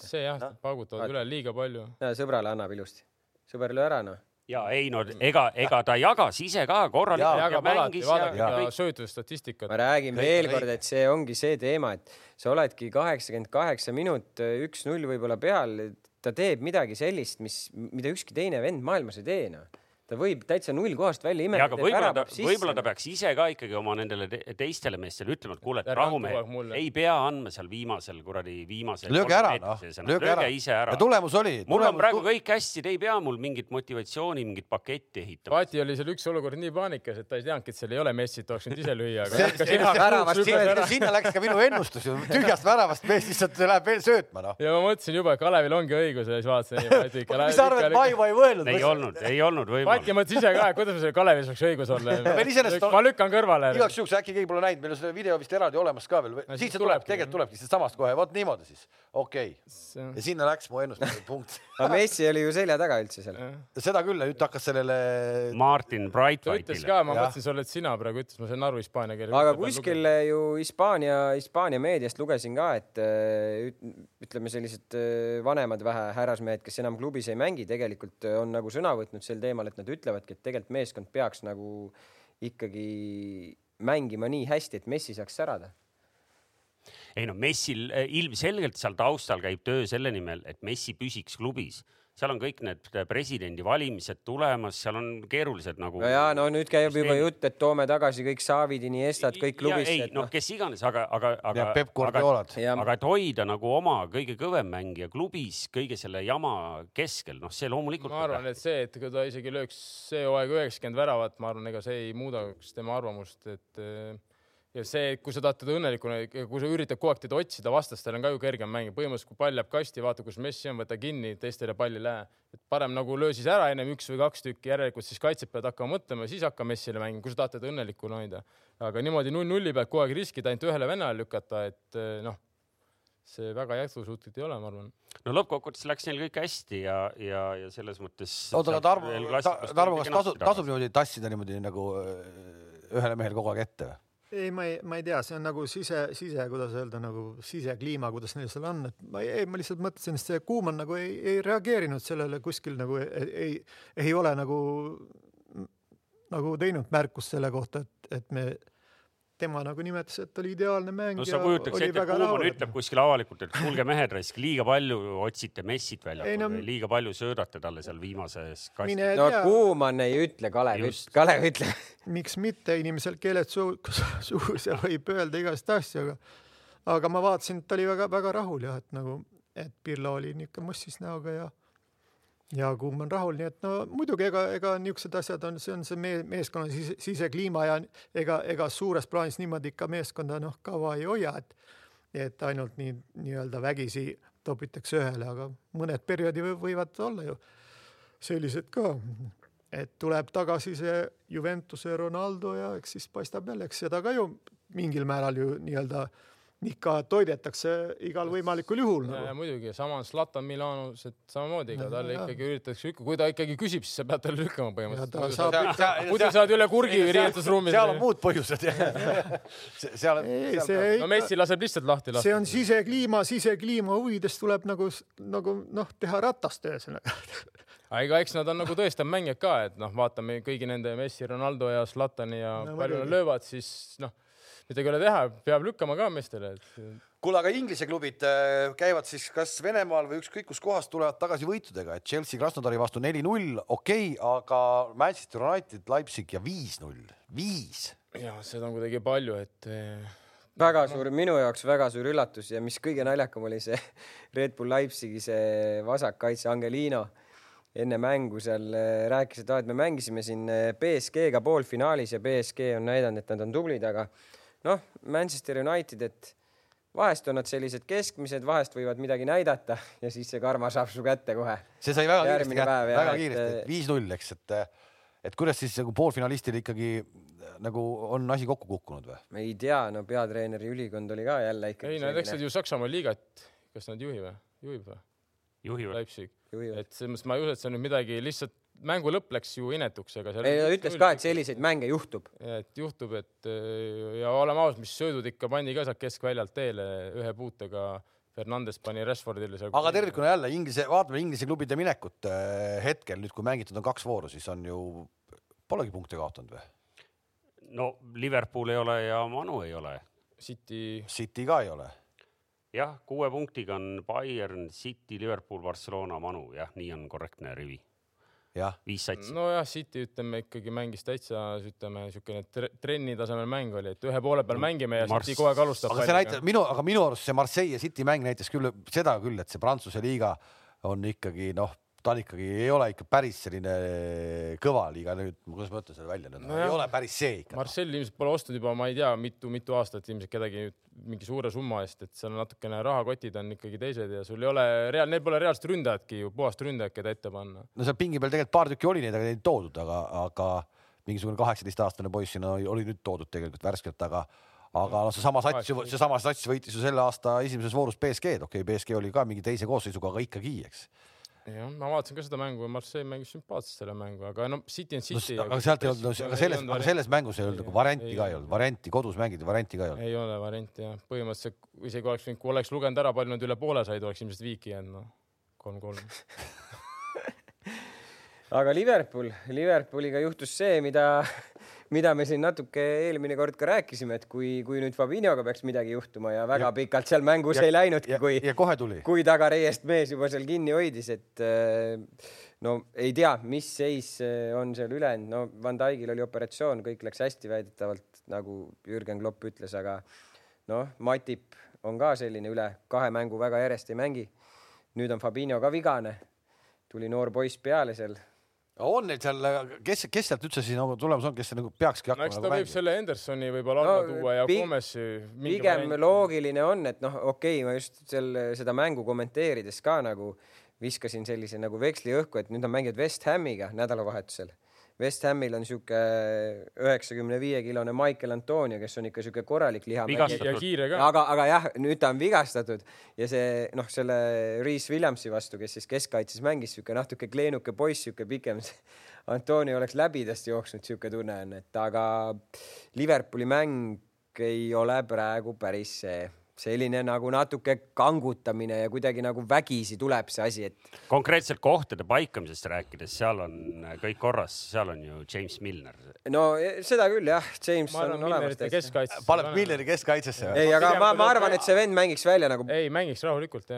see jah no?, paugutavad üle liiga palju. sõbrale annab ilusti, sõber löö ära noh ja ei no ega, ega ta jagas ise ka korralikult ja, ja mängis ja, ja, ja söötlusstatistikat. ma räägin veel kord, et see ongi see teema, et sa oledki kaheksakümmend kaheksa minut, üks-null võib-olla peal, ta teeb midagi sellist, mis, mida ükski teine vend maailmas ei tee noh ta võib täitsa nullkohast välja imeda. aga võib-olla ta, võib-olla ta peaks ise ka ikkagi oma nendele te teistele meestele ütlema, et kuule, et rahumehed, ei pea andma seal viimasel kuradi viimasel. lööge ära, noh, lööge ära. ise ära. ja tulemus oli. mul tulemus... on praegu kõik hästi, te ei pea mul mingit motivatsiooni, mingit paketti ehitama. Paati oli seal üks olukord nii paanikas, et ta ei teadnudki, et seal ei ole Messit, oleks võinud ise lüüa. sinna läks ka minu ennustus ju, tühjast väravast mees lihtsalt läheb veel söötma, noh. ja ma mõtlesin juba, et Kalevil ongi õigus ja siis vaatasin, mis sa arvad, et ma juba ei mõelnud? ei olnud, ei olnud võimalik Mati mõtles ise ka, et kuidas meil Kalevis võiks õigus olla. meil iseenesest ma lükkan kõrvale. igaks juhuks äkki keegi pole näinud, meil on see video vist eraldi olemas ka veel. siit see tuleb, tegelikult tulebki siitsamast kohe, vot niimoodi siis, okei okay.. ja sinna läks mu ennustuse punkt aga Messi oli ju selja taga üldse seal. seda küll, nüüd hakkas sellele. Martin Brightwhite'ile. ta ütles ka, ma mõtlesin, sa oled sina praegu, ütles, ma sain aru hispaania keeles. aga kuskil ju Hispaania, Hispaania meediast lugesin ka, et ütleme, sellised vanemad vähe härrasmehed, kes enam klubis ei mängi, tegelikult on nagu sõna võtnud sel teemal, et nad ütlevadki, et tegelikult meeskond peaks nagu ikkagi mängima nii hästi, et Messi saaks särada. Ei no Messil eh, ilmselgelt seal taustal käib töö selle nimel, et Messi püsiks klubis seal on kõik need presidendivalimised tulemas, seal on keerulised nagu. no ja no nüüd käib juba jutt, et toome tagasi kõik Saavid, Iniestad, kõik klubisse. ei, noh no, kes iganes, aga, aga, aga. aga, aga et hoida nagu oma kõige kõvem mängija klubis kõige selle jama keskel, noh, see loomulikult. ma arvan, et see, et kui ta isegi lööks see hooaeg üheksakümmend väravat, ma arvan, ega see ei muudaks tema arvamust, et ja see, kui sa tahad teda õnnelikuna, kui sa üritad kogu aeg teda otsida, vastastel on ka ju kergem mängida. põhimõtteliselt, kui pall jääb kasti, vaata, kus Messi on, võta kinni, teistele pall ei lähe. et parem nagu löö siis ära ennem üks või kaks tükki, järelikult siis kaitsjad peavad hakkama mõtlema, siis hakka Messile mängima, kui sa tahad teda õnnelikuna hoida. aga niimoodi null-nulli pealt kogu aeg riskida, ainult ühele venelale lükata, et eh, noh, see väga jätkusuutlik ei ole, ma arvan. no lõppkokkuvõttes läks neil kõik hästi ja, ja, ja selles mõttes. oota, aga Tarmo, Tarmo, kas tasub, tasub niimoodi tassida niimoodi nagu eh, ühele mehele kogu aeg ette või? Ei, ma ei, ma ei tea, see on nagu sise, sise, kuidas öelda, nagu sisekliima, kuidas neil seal on, et ma ei, ma lihtsalt mõtlesin, et see Kuumann nagu ei, ei reageerinud sellele kuskil nagu ei, ei, ei ole nagu, nagu teinud märkust selle kohta, et, et me tema nagu nimetas, et oli ideaalne mäng. no sa kujutaks ette, et Kuumann ütleb kuskil avalikult, et kuulge mehed, raisk liiga palju otsite Messit väljakul no, liiga palju söödate talle seal viimases kastis. no Kuumann ei ütle, Kalev, Kalev ütleb. miks mitte, inimesel keeled suus, suus ja võib öelda igast asju, aga, aga ma vaatasin, et ta oli väga-väga rahul jah, et nagu, et Pirlo oli niisugune mossis näoga ja ja kuum on rahul, nii et no muidugi ega, ega niisugused asjad on, see on see mees, meeskonna sise, sisekliima ja ega, ega suures plaanis niimoodi ikka meeskonda noh, kaua ei hoia, et et ainult nii nii-öelda vägisi topitakse ühele, aga mõned perioodi võivad olla ju sellised ka. et tuleb tagasi see Juventuse Ronaldo ja eks siis paistab jälle, eks seda ka ju mingil määral ju nii-öelda äh, ikka toidetakse igal võimalikul juhul nagu.. muidugi, sama on Zlatan Milanos, et samamoodi, ega talle ikkagi üritatakse lükata, kui ta ikkagi küsib, siis sa pead talle lükkama põhimõtteliselt. Saab... muidu saad üle kurgi riietusruumis. seal on muud põhjused seal, ei, see ei... no Messi laseb lihtsalt lahti lasta. see on sisekliima, sisekliima huvides tuleb nagu, nagu noh, teha ratast ühesõnaga aga eks nad on nagu tõestanud mängijad ka, et noh, vaatame kõigi nende Messi, Ronaldo ja Zlatani ja no, palju nad löövad, siis noh midagi ei ole teha, peab lükkama ka meestele et.... kuule, aga Inglise klubid äh, käivad siis kas Venemaal või ükskõik kus kohas tulevad tagasi võitudega, et Chelsea Krasnodari vastu neli-null, okei okay,, aga Manchester United, Leipzig ja viis-null, viis. ja seda on kuidagi palju, et äh, väga suur, minu jaoks väga suur üllatus ja mis kõige naljakam oli see Red Bull Leipzigi see vasakkaitse Angelino enne mängu seal äh, rääkis, et aa, et me mängisime siin BSG-ga poolfinaalis ja BSG on näidanud, et nad on tublid, aga noh, Manchester United, et vahest on nad sellised keskmised, vahest võivad midagi näidata ja siis see karma saab su kätte kohe. see sai väga Järgmine kiiresti, väga kiiresti, viis-null, eks, et, et kuidas siis nagu poolfinalistil ikkagi nagu on asi kokku kukkunud või? ma ei tea, no peatreeneri ülikond oli ka jälle ikkagi. ei, nad läksid ju Saksamaa liigat, kas nad juhivad, juhib või? juhivad. Leipzig, et selles mõttes ma ei usu, et see on nüüd midagi lihtsalt mängu lõpp läks ju inetuks, ega seal. ei, ta ütles ka, et selliseid mänge juhtub. et juhtub, et ja oleme ausad, mis söödud ikka pandi ka sealt keskväljalt teele ühe puutega. Fernandes pani Rashfordile seal. aga tervikuna jälle Inglise, vaatame Inglise klubide minekut hetkel nüüd, kui mängitud on kaks vooru, siis on ju, polegi punkte kaotanud või? no Liverpool ei ole ja Manu ei ole. City. City ka ei ole jah, kuue punktiga on Bayern, City, Liverpool, Barcelona, Manu, jah, nii on korrektne rivi viis satsi. nojah, City ütleme ikkagi mängis täitsa, ütleme niisugune trenni tasemel mäng oli, et ühe poole peal mängime ja Mars... City kogu aeg alustab. aga see näitab minu, aga minu arust see Marseille ja City mäng näitas küll seda küll, et see Prantsuse liiga on ikkagi noh, ta on ikkagi, ei ole ikka päris selline kõva liiga nüüd, kuidas ma ütlen selle välja nüüd no, ei ole päris see ikka. Marcel ilmselt pole ostnud juba, ma ei tea, mitu-mitu aastat ilmselt kedagi mingi suure summa eest, et seal natukene rahakotid on ikkagi teised ja sul ei ole reaal, neil pole reaalset ründajatki ju, puhast ründajat, keda ette panna. no seal pingi peal tegelikult paar tükki oli neid, aga neid toodud, aga, aga mingisugune kaheksateistaastane poiss sinna oli nüüd toodud tegelikult värskelt, aga aga noh, seesama sats ju, seesama sats võitis ju selle aasta esimeses voorus BSG-d, okei okay,, BSG oli ka mingi teise koosseisuga, aga ikkagi, eks jah, ma vaatasin ka seda mängu, Marseille mängis sümpaatselt selle mängu, aga no City on City no,. aga sealt ei olnud, aga selles, aga selles mängus ei olnud nagu varianti ei, ka ei olnud, varianti kodus mängida, varianti ka ei olnud. ei ole varianti jah, põhimõtteliselt isegi oleks võinud, kui oleks lugenud ära, palju nad üle poole said, oleks ilmselt viiki jäänud, noh, kolm-kolm. Aga Liverpool, Liverpooliga juhtus see, mida mida me siin natuke eelmine kord ka rääkisime, et kui, kui nüüd Fabinhoga peaks midagi juhtuma ja väga ja, pikalt seal mängus ja, ei läinudki, kui, kohe tuli, kui tagareiest mees juba seal kinni hoidis, et äh, no ei tea, mis seis äh, on seal ülejäänud, no Van Dijkil oli operatsioon, kõik läks hästi väidetavalt, nagu Jürgen Klopp ütles, aga noh, Matip on ka selline üle kahe mängu väga järjest ei mängi. nüüd on Fabinho ka vigane, tuli noor poiss peale seal on neil seal, kes, kes sealt üldse siis nagu tulemas on, kes nagu peakski hakkama no, eks ta nagu võib selle Hendersoni võib-olla alla no, tuua ja Gomesi. pigem mäng. loogiline on, et noh, okei okay,, ma just selle, seda mängu kommenteerides ka nagu viskasin sellise nagu veksli õhku, et nüüd nad mängivad West Hamiga nädalavahetusel West Hamil on sihuke üheksakümne viie kilone Michael Antonio, kes on ikka sihuke korralik ka. aga, aga jah, nüüd ta on vigastatud ja see noh, selle Reese Williamsi vastu, kes siis keskkaitses mängis, sihuke natuke kleenuke poiss, sihuke pikem. Antonio oleks läbi tast jooksnud, sihuke tunne on, et aga Liverpooli mäng ei ole praegu päris see selline nagu natuke kangutamine ja kuidagi nagu vägisi tuleb see asi, et. konkreetselt kohtade paikamisest rääkides, seal on kõik korras, seal on ju James Milner. no e, seda küll jah, James ma on olemas paneb Milleri keskkaitsesse. ei, aga ma, ma arvan, et see vend mängiks välja nagu. ei, mängiks rahulikult.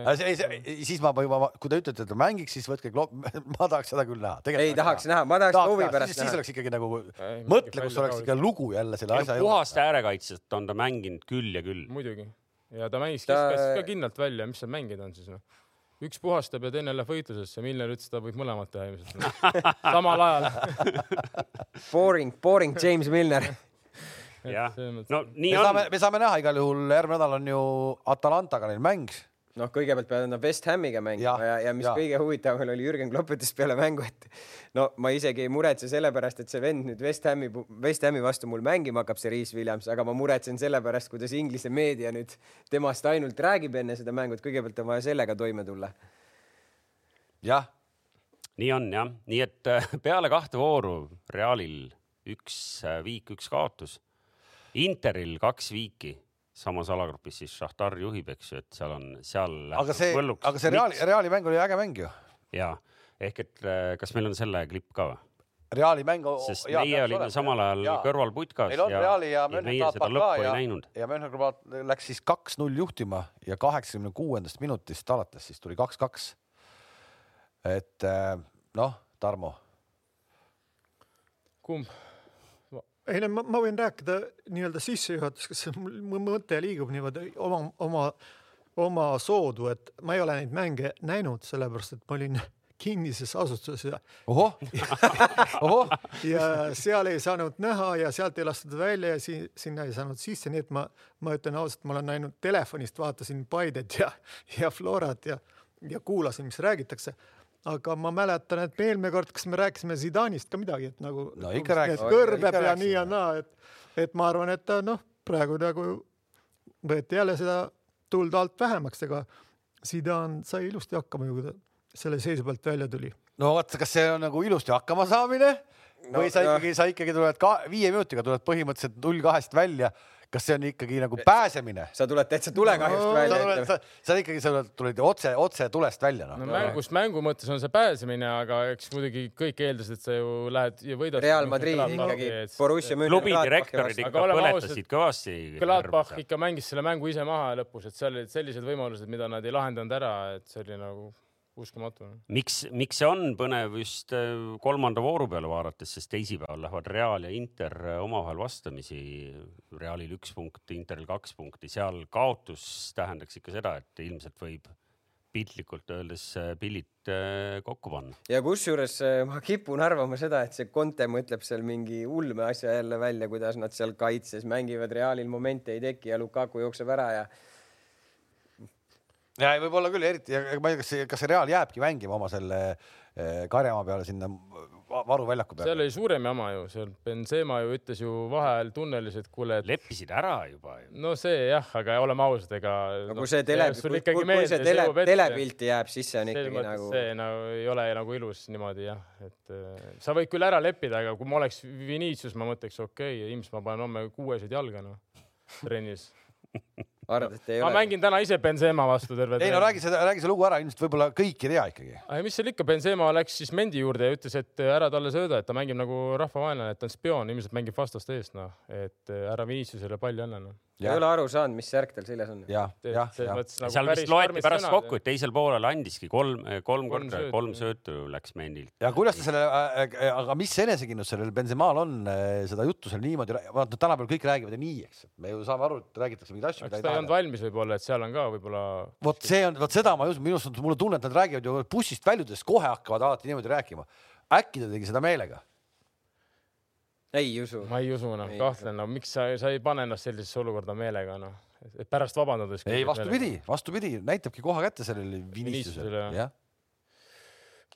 siis ma juba, kui te ütlete, et ta mängiks, siis võtke klopp, ma tahaks seda küll näha. ei tahaks näha, ma tahaks huvi pärast näha. siis oleks ikkagi nagu, mõtle, kus oleks ikka lugu jälle selle asja juures. puhast äärekaitset on ta mänginud küll ja küll. muidugi ja ta mängis keskkaitses ka kindlalt välja, mis seal mängida on siis noh. Üks puhastab ja teine läheb võitlusesse. Milner ütles, ta võib mõlemat teha ilmselt. Samal ajal. Boring, boring James Milner. Jah, no nii me on. saame, me saame näha igal juhul, järgmine nädal on ju Atalantaga neil mäng noh, kõigepealt peavad nad West Hamiga mängima ja, ja, ja mis ja. kõige huvitavam oli Jürgen Klopp ütles peale mängu, et no ma isegi ei muretse sellepärast, et see vend nüüd West Hami, West Hami vastu mul mängima hakkab, see Reese Williams, aga ma muretsen sellepärast, kuidas Inglise meedia nüüd temast ainult räägib enne seda mängu, et kõigepealt on vaja sellega toime tulla. jah. nii on jah, nii et äh, peale kahte vooru Realil üks äh, viik, üks kaotus. Interil kaks viiki samas alagrupis siis Šahtar juhib, eks ju, et seal on, seal. aga see, aga see Reali, Reali mäng oli äge mäng ju. ja ehk et äh, kas meil on selle klipp ka või? Reali mängu. sest ja, meie olime olema. samal ajal ja. kõrval putkas. meil on ja, Reali ja Mönchengladbach ka ja, ja Mönchengladbach läks siis kaks-null juhtima ja kaheksakümne kuuendast minutist alates siis tuli kaks-kaks. et äh, noh, Tarmo. kumb? Ei no ma, ma võin rääkida nii-öelda sissejuhatuseks, mu mõte liigub niimoodi oma, oma, oma soodu, et ma ei ole neid mänge näinud, sellepärast et ma olin kinnises asutuses ja ohoh! Ohoh! Ja seal ei saanud näha ja sealt ei lastud välja ja siin, sinna ei saanud sisse, nii et ma, ma ütlen ausalt, ma olen näinud telefonist, vaatasin Paidet ja, ja Florat ja, ja kuulasin, mis räägitakse aga ma mäletan, et eelmine kord, kas me rääkisime Zidanist ka midagi, et nagu no, ikka rääkisime, kõrbeb ja nii ja naa, et, et ma arvan, et ta noh, praegu nagu võeti jälle seda tuld alt vähemaks, ega Zidane sai ilusti hakkama ju, kui ta selle seisu pealt välja tuli. no vot, kas see on nagu ilusti hakkama saamine? No, või sa ikkagi, sa ikkagi tuled ka viie minutiga tuled põhimõtteliselt null kahest välja kas see on ikkagi nagu pääsemine? sa tuled täitsa tulekahjust no, välja. sa tuled, sa, sa ikkagi, sa tuled otse, otse tulest välja no.. no mängust mängu mõttes on see pääsemine, aga eks muidugi kõik eeldasid, et sa ju lähed ja võidad. Real Madrid ikkagi, Borussia München. klubi direktorid ikka põletasid kõvasti. Gladbach ikka mängis selle mängu ise maha lõpus, et seal olid sellised võimalused, mida nad ei lahendanud ära, et see oli nagu uskumatu. miks, miks see on põnev just äh, kolmanda vooru peale vaadates, sest teisipäeval lähevad Real ja Inter äh, omavahel vastamisi. Realil üks punkt, Interil kaks punkti, seal kaotus tähendaks ikka seda, et ilmselt võib piltlikult öeldes äh, pillid kokku panna. ja kusjuures ma kipun arvama seda, et see Conte mõtleb seal mingi ulme asja jälle välja, kuidas nad seal kaitses mängivad, Realil momente ei teki ja Lukaku jookseb ära ja ja võib-olla küll, eriti, ma ei tea, kas see, kas see Real jääbki mängima oma selle Karjamaa peale sinna varuväljaku peale. seal oli suurem jama ju, seal Benzema ju ütles ju vaheajal tunnelis, et kuule et.... leppisid ära juba ju. no see jah, aga oleme ausad, ega. no kui see tele, kui, kui see tele, telepilti jääb, siis see on ikkagi nagu. see nagu ei ole nagu ilus niimoodi jah, et äh, sa võid küll ära leppida, aga kui ma oleks Vinicius, ma mõtleks okei okay,, ilmselt ma panen homme kuuesed jalga noh, trennis arvad, et ei ma ole? ma mängin täna ise Benzema vastu terve ei no räägi seda, räägi see lugu ära, ilmselt võib-olla kõik ei tea ikkagi. mis seal ikka, Benzema läks siis Mendi juurde ja ütles, et ära talle sööda, et ta mängib nagu rahvavaenlane, et ta on spioon, ilmselt mängib vastaste eest, noh, et ära Viniciusele palli anna, noh ei ole aru saanud, mis särk tal seljas on. jah, jah, jah. Nagu seal vist loeti pärast kokku, et teisel poolel andiski kolm, kolm korda, kolm söötu läks Mendilt. ja kuidas ta selle äh,, aga mis enesekindlus sellel Benzemaal on äh, seda juttu seal niimoodi, vaata tänapäeval kõik räägivad ju nii, eks, me ju saame aru, et räägitakse mingeid asju. kas ta ei olnud valmis võib-olla, et seal on ka võib-olla. vot see on, vot seda ma ei usu, minu arust mulle tunne, et nad räägivad ju bussist väljudes kohe hakkavad alati niimoodi rääkima. äkki ta tegi seda meelega ei usu. ma ei usu, noh, kahtlen, no miks sa, sa ei pane ennast sellisesse olukorda meelega, noh, et pärast vabandades. ei, vastupidi, vastupidi, näitabki koha kätte sellele Viniciusele. jah.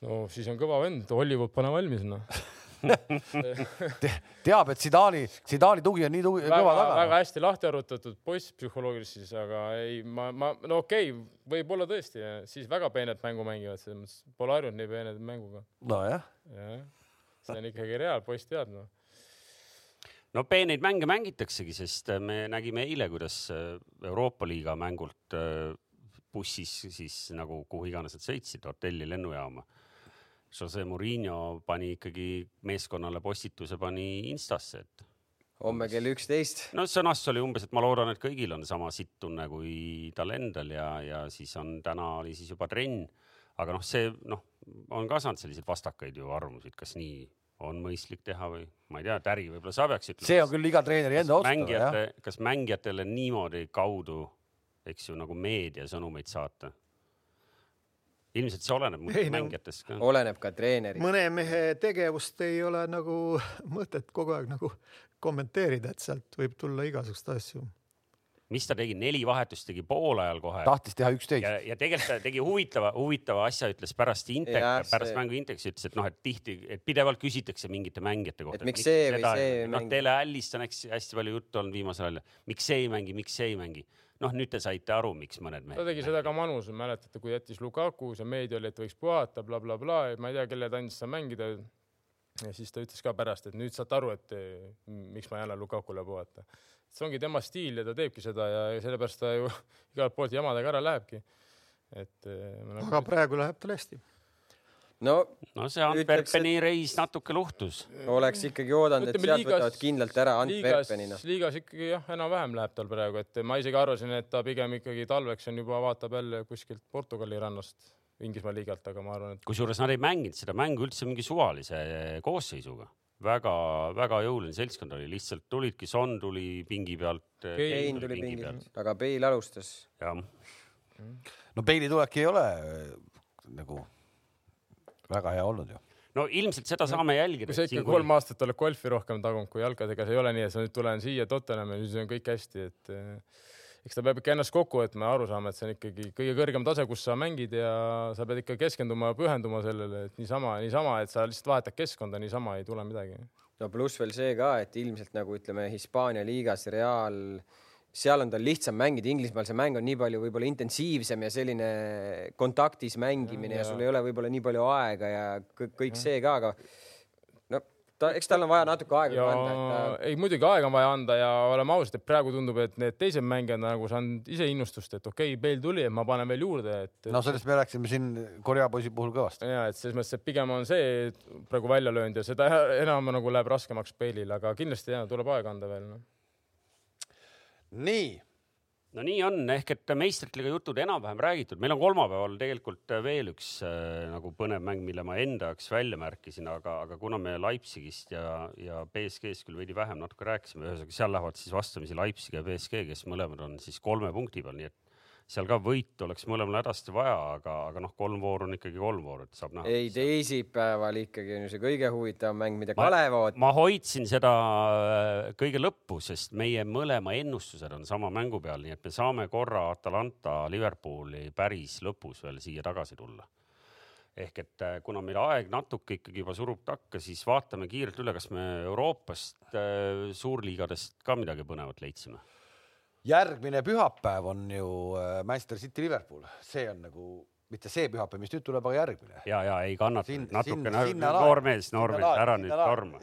no siis on kõva vend, Hollywood, pane valmis, noh Te, teab, et Zidani, Zidani tugi on nii tugi, kõva taga. väga hästi lahti arutatud poiss psühholoogiliselt siis, aga ei, ma, ma, no okei okay,, võib-olla tõesti, siis väga peenet mängu mängivad, selles mõttes pole harjunud nii peene mänguga. nojah. jah, see on ikkagi reaal, poiss teab, noh no peeneid mänge mängitaksegi, sest äh, me nägime eile, kuidas äh, Euroopa liiga mängult äh, bussis siis nagu kuhu iganes nad sõitsid, hotelli, lennujaama. Jose Murillo pani ikkagi meeskonnale postituse, pani Instasse, et. homme kell üksteist. no sõnastus oli umbes, et ma loodan, et kõigil on sama sitt tunne kui tal endal ja, ja siis on, täna oli siis juba trenn. aga noh, see noh, on ka saanud selliseid vastakaid ju arvamusi, et kas nii on mõistlik teha või ma ei tea, et äri võib-olla sa peaks ütlema. see on küll iga treeneri enda otsustada. kas mängijatele niimoodi kaudu, eks ju, nagu meedia sõnumeid saata? ilmselt see oleneb ei, mängijatest ka. oleneb ka treenerist. mõne mehe tegevust ei ole nagu mõtet kogu aeg nagu kommenteerida, et sealt võib tulla igasuguseid asju mis ta tegi, neli vahetust tegi poolajal kohe. tahtis teha üksteist. ja, ja tegelikult ta tegi huvitava, huvitava asja, ütles pärast Intek, pärast see... mängu Intex ütles, et noh, et tihti, et pidevalt küsitakse mingite mängijate kohta. et miks see või see ei mängi. noh, Tele Allist on eks hästi palju juttu olnud viimasel ajal, miks see ei mängi, miks see ei mängi. noh, nüüd te saite aru, miks mõned mehed. ta tegi seda ka Manus, mäletate, kui jättis Lukaku, see meedia oli, et võiks puhata bla, bla, blablabla, ma ei tea, kelle ta andis seal mängida. ja siis ta ütles ka pärast, et nüüd saate aru, et miks ma ei anna Lukakule puhata see ongi tema stiil ja ta teebki seda ja sellepärast ta ju igalt poolt jamadega ära lähebki. et. Eh, aga nagu... praegu läheb tal hästi. no, no see Antwerpeni et... reis natuke luhtus. oleks ikkagi oodanud, et sealt võtavad kindlalt ära Antwerpenina. liigas ikkagi jah, enam-vähem läheb tal praegu, et ma isegi arvasin, et ta pigem ikkagi talveks on juba vaatab jälle kuskilt Portugali rannast Inglismaa liigalt, aga ma arvan, et. kusjuures nad ei mänginud seda mängu üldse mingi suvalise koosseisuga väga-väga jõuline seltskond oli, lihtsalt tulidki, Son tuli pingi pealt. Pein tuli pingi pealt, aga Peil alustas. jah. no Peili tulek ei ole äh, nagu väga hea olnud ju no ilmselt seda saame jälgida. kui sa ikka kolm kui... aastat oled golfi rohkem tagunud kui jalkadega, see ei ole nii, et sa nüüd tulen siia Tottenhami ja siis on kõik hästi, et äh, eks ta peab ikka ennast kokku võtma ja aru saama, et see on ikkagi kõige kõrgem tase, kus sa mängid ja sa pead ikka keskenduma ja pühenduma sellele, et niisama, niisama, et sa lihtsalt vahetad keskkonda, niisama ei tule midagi. no pluss veel see ka, et ilmselt nagu ütleme, Hispaania liigas Real, seal on tal lihtsam mängida, Inglismaal see mäng on nii palju võib-olla intensiivsem ja selline kontaktis mängimine ja, ja sul ei ole võib-olla nii palju aega ja kõik, kõik see ka, aga ta, eks tal on vaja natuke aega ja, anda ta.... ei, muidugi aega on vaja anda ja oleme ausad, et praegu tundub, et need teised mängijad nagu saanud ise innustust, et okei okay,, Bale tuli, et ma panen veel juurde, et. no sellest me rääkisime siin Korea poisi puhul kõvasti. ja, et selles mõttes, et pigem on see praegu välja löönud ja seda enam nagu läheb raskemaks Bale'il, aga kindlasti ja tuleb aega anda veel no.. nii no nii on, ehk et meistrite liiga jutud enam-vähem räägitud, meil on kolmapäeval tegelikult veel üks äh, nagu põnev mäng, mille ma enda jaoks välja märkisin, aga, aga kuna me Leipzigist ja, ja BSG-st küll veidi vähem natuke rääkisime, ühesõnaga seal lähevad siis vastamisi Leipzig ja BSG, kes mõlemad on siis kolme punkti peal, nii et seal ka võitu oleks mõlemal hädasti vaja, aga, aga noh, kolm vooru on ikkagi kolm vooru, et saab näha. ei, teisipäeval ikkagi on ju see kõige huvitavam mäng, mida Kalev ootab. ma hoidsin seda äh, kõige lõppu, sest meie mõlema ennustused on sama mängu peal, nii et me saame korra Atalanta Liverpooli päris lõpus veel siia tagasi tulla ehk et äh, kuna meil aeg natuke ikkagi juba surub takka, siis vaatame kiirelt üle, kas me Euroopast, äh, suurliigadest ka midagi põnevat leidsime järgmine pühapäev on ju äh, Manchester City Liverpool, see on nagu mitte see pühapäev, mis nüüd tuleb, aga järgmine. ja, ja ei kannata natuke noor mees, noor mees, ära nüüd torma.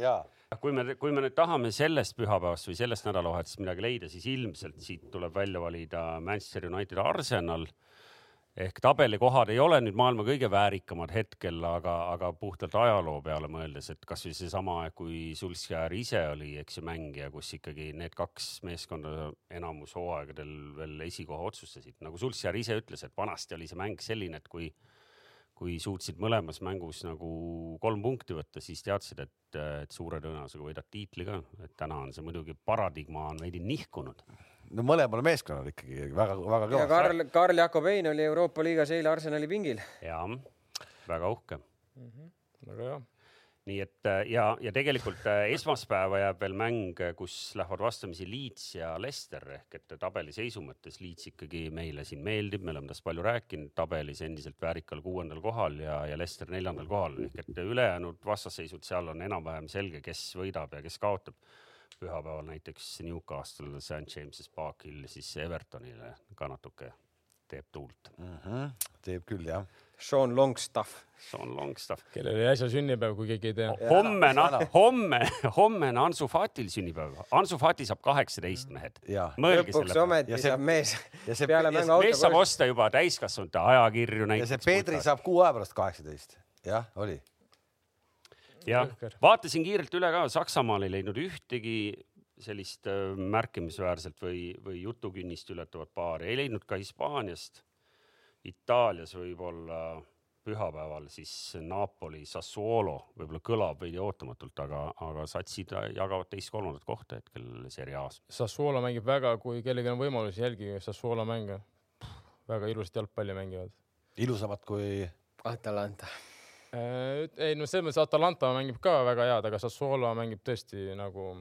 kui me, kui me nüüd tahame sellest pühapäevast või sellest nädalavahetusest midagi leida, siis ilmselt siit tuleb välja valida Manchester United Arsenal ehk tabelikohad ei ole nüüd maailma kõige väärikamad hetkel, aga, aga puhtalt ajaloo peale mõeldes, et kasvõi seesama aeg, kui Sulskjär ise oli, eks ju, mängija, kus ikkagi need kaks meeskonda enamus hooaegadel veel esikoha otsustasid, nagu Sulskjär ise ütles, et vanasti oli see mäng selline, et kui kui suutsid mõlemas mängus nagu kolm punkti võtta, siis teadsid, et, et suure tõenäosusega võidad tiitli ka, et täna on see muidugi paradigma on veidi nihkunud no mõlemal meeskonnal ikkagi väga-väga kõva. ja Karl, Karl Jakobein oli Euroopa liigas eile Arsenali pingil. ja, väga uhke mm. -hmm. väga hea. nii et ja, ja tegelikult äh, esmaspäeva jääb veel mäng, kus lähevad vastamisi Leeds ja Leicester ehk et tabeliseisu mõttes Leeds ikkagi meile siin meeldib, me oleme tast palju rääkinud, tabelis endiselt väärikal kuuendal kohal ja, ja Leicester neljandal kohal ehk et ülejäänud vastasseisud seal on enam-vähem selge, kes võidab ja kes kaotab pühapäeval näiteks Newcastle St James's Parkil siis Evertonile ka natuke teeb tuult mm. -hmm. teeb küll jah. Sean Longstaff. Sean Longstaff. kellel oli äsja sünnipäev, kui keegi ei tea. homme, homme, homme on Ansu Fatil sünnipäev. Ansu Fati saab kaheksateist mehed. lõpuks ometi see, saab mees see, peale mängu auto. mees saab osta juba täiskasvanute ajakirju näiteks. ja see Peetri saab kuu aja pärast kaheksateist. jah, oli jah, vaatasin kiirelt üle ka, Saksamaal ei leidnud ühtegi sellist äh, märkimisväärselt või, või jutukünnist ületavat paari, ei leidnud ka Hispaaniast. Itaalias võib-olla pühapäeval siis Napoli, Sassuolo võib-olla kõlab veidi ootamatult, aga, aga satsid jagavad teist-kolmandat kohta hetkel Serie A-s. Sassuolo mängib väga, kui kellelgi on võimalus, jälgige Sassuolo mänge. väga ilusat jalgpalli mängivad. ilusamad kui? Atalanta Äh, ei no selles mõttes Atalanta mängib ka väga head, aga Sassuolo mängib tõesti nagu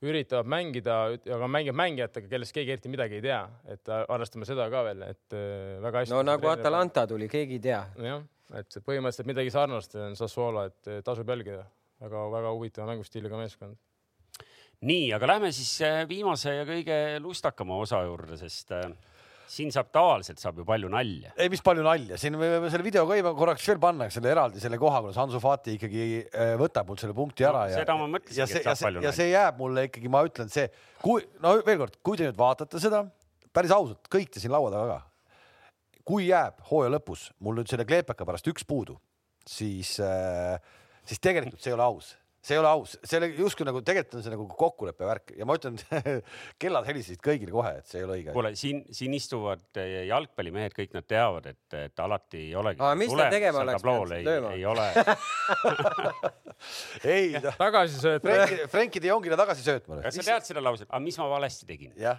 üritavad mängida, aga mängib mängijatega, kellest keegi eriti midagi ei tea, et arvestame seda ka veel, et äh, väga hästi. no nagu Atalanta tuli, keegi ei tea. jah, et põhimõtteliselt midagi sarnast on Sassuolo, et äh, tasub jälgida väga,, väga-väga huvitava mängustiiliga meeskond. nii, aga lähme siis viimase ja kõige lustakama osa juurde, sest siin saab tavaliselt saab ju palju nalja. ei, mis palju nalja, siin me võime selle video ka korraks veel panna, selle eraldi selle koha, kus Hansu Fati ikkagi äh, võtab mul selle punkti ära no, ja. seda ma mõtlesingi, et saab palju nalja. ja see jääb mulle ikkagi, ma ütlen, see, kui no veel kord, kui te nüüd vaatate seda päris ausalt, kõik te siin laua taga ka. kui jääb hooaja lõpus mul nüüd selle kleepeka pärast üks puudu, siis äh,, siis tegelikult see ei ole aus see ei ole aus, see oli justkui nagu tegelikult on see nagu kokkuleppe värk ja ma ütlen kellad helisesid kõigile kohe, et see ei ole õige. kuule, siin, siin istuvad eh, jalgpallimehed, kõik nad teavad, et, et alati ei olegi. mis ta tegema oleks pidanud, lööma? ei ole ei tagasisööt. Frenki, Frenki de Jongile tagasi söötma. kas sa tead seda lauset, aga mis ma valesti tegin? jah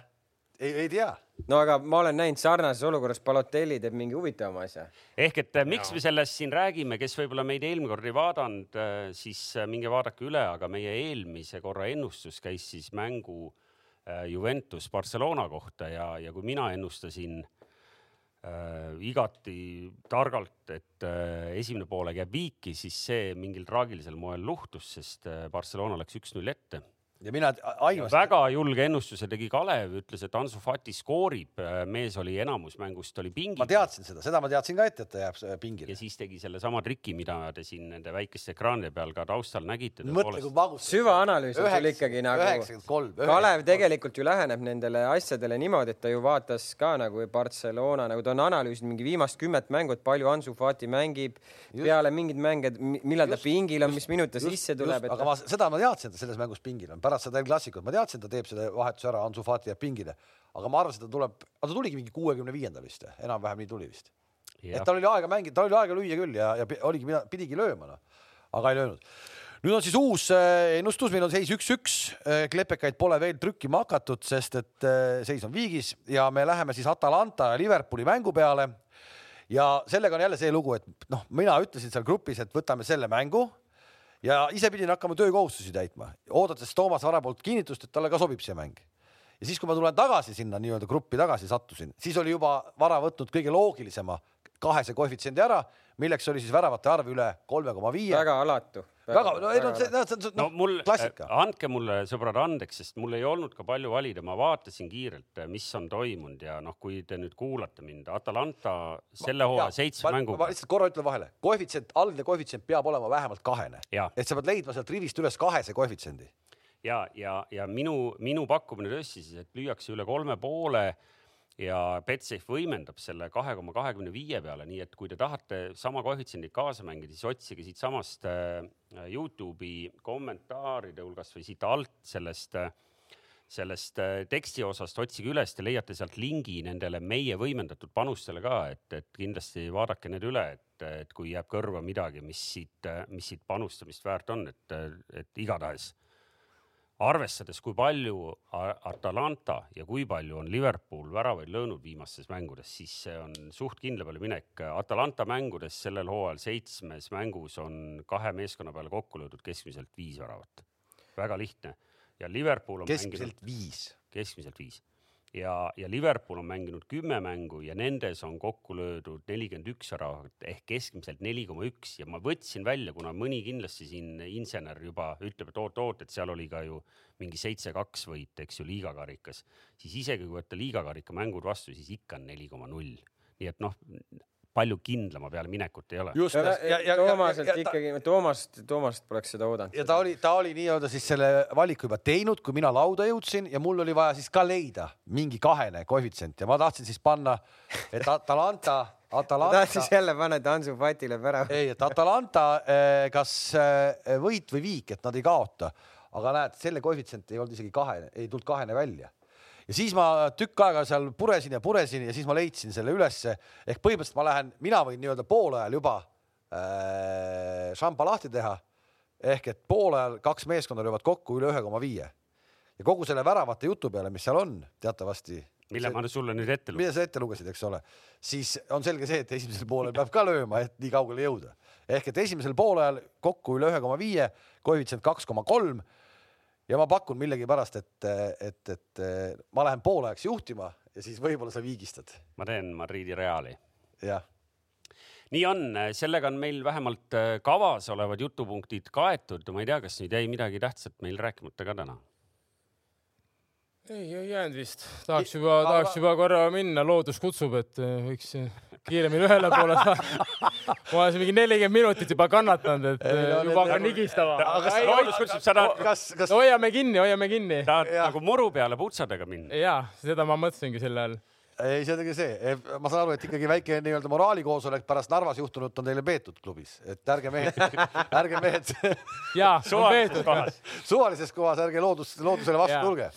ei, ei tea. no aga ma olen näinud sarnases olukorras Balotelli teeb mingi huvitavama asja. ehk et ja. miks me sellest siin räägime, kes võib-olla meid eelmine kord ei vaadanud, äh, siis äh, minge vaadake üle, aga meie eelmise korra ennustus käis siis mängu äh, Juventus Barcelona kohta ja, ja kui mina ennustasin äh, igati targalt, et äh, esimene poolaeg jääb viiki, siis see mingil traagilisel moel luhtus, sest äh, Barcelona läks üks-null ette ja mina aimasin. väga julge ennustuse tegi Kalev, ütles, et Ansu Fati skoorib, mees oli enamus mängust oli pingil. ma teadsin seda, seda ma teadsin ka ette, et ta jääb pingile. ja siis tegi sellesama triki, mida te siin nende väikeste ekraanide peal ka taustal nägite. mõtle, kui magus. süvaanalüüs on sul ikkagi nagu. Kalev tegelikult ju läheneb nendele asjadele niimoodi, et ta ju vaatas ka nagu Barcelona, nagu ta on analüüsinud mingi viimast kümmet mängu, et palju Ansu Fati mängib just. peale mingeid mänge, millal ta pingil on, mis minut ta sisse tuleb. aga ma, seda ma teadsin, et ta selles mängus pingil on pärast seda El Clasicut, ma teadsin, ta teeb selle vahetuse ära, Ansu Fati jääb pingile, aga ma arvasin, ta tuleb, ta tuligi mingi kuuekümne viiendal vist, enam-vähem nii tuli vist. et tal oli aega mängida, tal oli aega lüüa küll ja, ja oligi, pidigi lööma, noh, aga ei löönud. nüüd on siis uus äh, ennustus, meil on seis üks-üks, äh, klepekaid pole veel trükkima hakatud, sest et äh, seis on viigis. Ja me läheme siis Atalanta ja Liverpooli mängu peale. ja sellega on jälle see lugu, et noh, mina ütlesin seal grupis, et võtame selle mängu ja ise pidin hakkama töökohustusi täitma, oodates Toomas Vara poolt kinnitust, et talle ka sobib see mäng. ja siis, kui ma tulen tagasi sinna nii-öelda gruppi tagasi sattusin, siis oli juba Vara võtnud kõige loogilisema kahese koefitsiendi ära, milleks oli siis väravate arv üle kolme koma viie. väga alatu. väga, no ei no see, see, see, no no, mul, klassika. andke mulle sõbrad andeks, sest mul ei olnud ka palju valida, ma vaatasin kiirelt, mis on toimunud ja noh, kui te nüüd kuulate mind, Atalanta selle hooaja seitsme mänguga. ma lihtsalt korra ütlen vahele, koefitsient, algne koefitsient peab olema vähemalt kahene, et sa pead leidma sealt rivist üles kahese koefitsiendi. ja, ja, ja minu, minu pakkumine tõesti siis, et lüüakse üle kolme poole ja Betsafe võimendab selle kahe koma kahekümne viie peale, nii et kui te tahate sama koefitsiendiga kaasa mängida, siis otsige siitsamast äh, Youtube'i kommentaaride hulgast või siit alt sellest äh, sellest äh, teksti osast otsige üles, te leiate sealt lingi nendele meie võimendatud panustele ka, et, et kindlasti vaadake need üle, et, et kui jääb kõrva midagi, mis siit, mis siit panustamist väärt on, et, et igatahes arvestades, kui palju Atalanta ja kui palju on Liverpool väravaid löönud viimastes mängudes, siis see on suht kindla peale minek. Atalanta mängudes sellel hooajal seitsmes mängus on kahe meeskonna peale kokku löödud keskmiselt viis väravat. väga lihtne ja Liverpool on keskmiselt mänginud viis. keskmiselt viis ja, ja Liverpool on mänginud kümme mängu ja nendes on kokku löödud nelikümmend üks väravat ehk keskmiselt neli koma üks ja ma võtsin välja, kuna mõni kindlasti siin insener juba ütleb, et oot-oot, et seal oli ka ju mingi seitse-kaks võit, eks ju, liigakarikas, siis isegi kui võtta liigakarika mängud vastu, siis ikka on neli koma null. nii et noh, palju kindlama peale minekut ei ole. just ja, ja, ja, Toomaselt ja, ja, ikkagi, Toomast, Toomast poleks seda oodanud. ja ta oli, ta oli nii-öelda siis selle valiku juba teinud, kui mina lauda jõudsin ja mul oli vaja siis ka leida mingi kahene koefitsient ja ma tahtsin siis panna, et Atalanta, Atalanta. tahtis jälle panna, et Hansu Fatile pärast. ei, et Atalanta eh, kas eh, võit või viik, et nad ei kaota, aga näed, selle koefitsient ei olnud isegi kahene, ei tulnud kahene välja. Ja siis ma tükk aega seal puresin ja puresin ja siis ma leidsin selle ülesse ehk põhimõtteliselt ma lähen, mina võin nii-öelda poolajal juba äh, šamba lahti teha ehk et poolajal kaks meeskonda löövad kokku üle ühe koma viie ja kogu selle väravate jutu peale, mis seal on teatavasti mille see- ma nüüd sulle nüüd ette lugesin. sa ette lugesid, eks ole, siis on selge see, et esimesel poolel peab ka lööma, et nii kaugele jõuda. ehk et esimesel poolajal kokku üle ühe koma viie, koefitsient kaks koma kolm. Ja ma pakun millegipärast, et, et, et ma lähen poolajaks juhtima ja siis võib-olla sa viigistad. ma teen Madridi Reali. jah, nii on, sellega on meil vähemalt äh, kavas olevad jutupunktid kaetud. ma ei tea, kas nüüd jäi midagi tähtsat meil rääkimata ka täna? ei, ei jäänud vist, tahaks juba, tahaks juba korra minna, loodus kutsub, et võiks eh, kiiremini ühele poole saada. ma olen siin mingi nelikümmend minutit juba kannatanud, et Ei, no eh, juba hakkan nigistama. kas loodus kutsub, sa tahad, kas, kas hoiame kinni, hoiame kinni. tahad Jaa. nagu muru peale putsadega minna? ja seda ma mõtlesingi sel ajal. ei, see ongi see, ma saan aru, et ikkagi väike nii-öelda moraalikoosolek pärast Narvas juhtunut on teile peetud klubis, et ärge mehed, ärge mehed ja, on suvalises peetud. kohas. suvalises kohas, ärge loodus, loodusele vastu Jaa. tulge.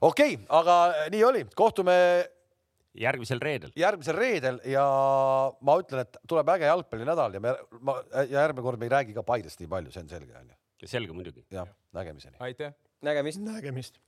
okei okay,, aga nii oli, kohtume järgmisel reedel. järgmisel reedel ja ma ütlen, et tuleb äge jalgpallinädal ja me, ma ja järgmine kord me ei räägi ka Paidest nii palju, see on selge, onju. selge muidugi. jah, nägemiseni. aitäh. nägemist. nägemist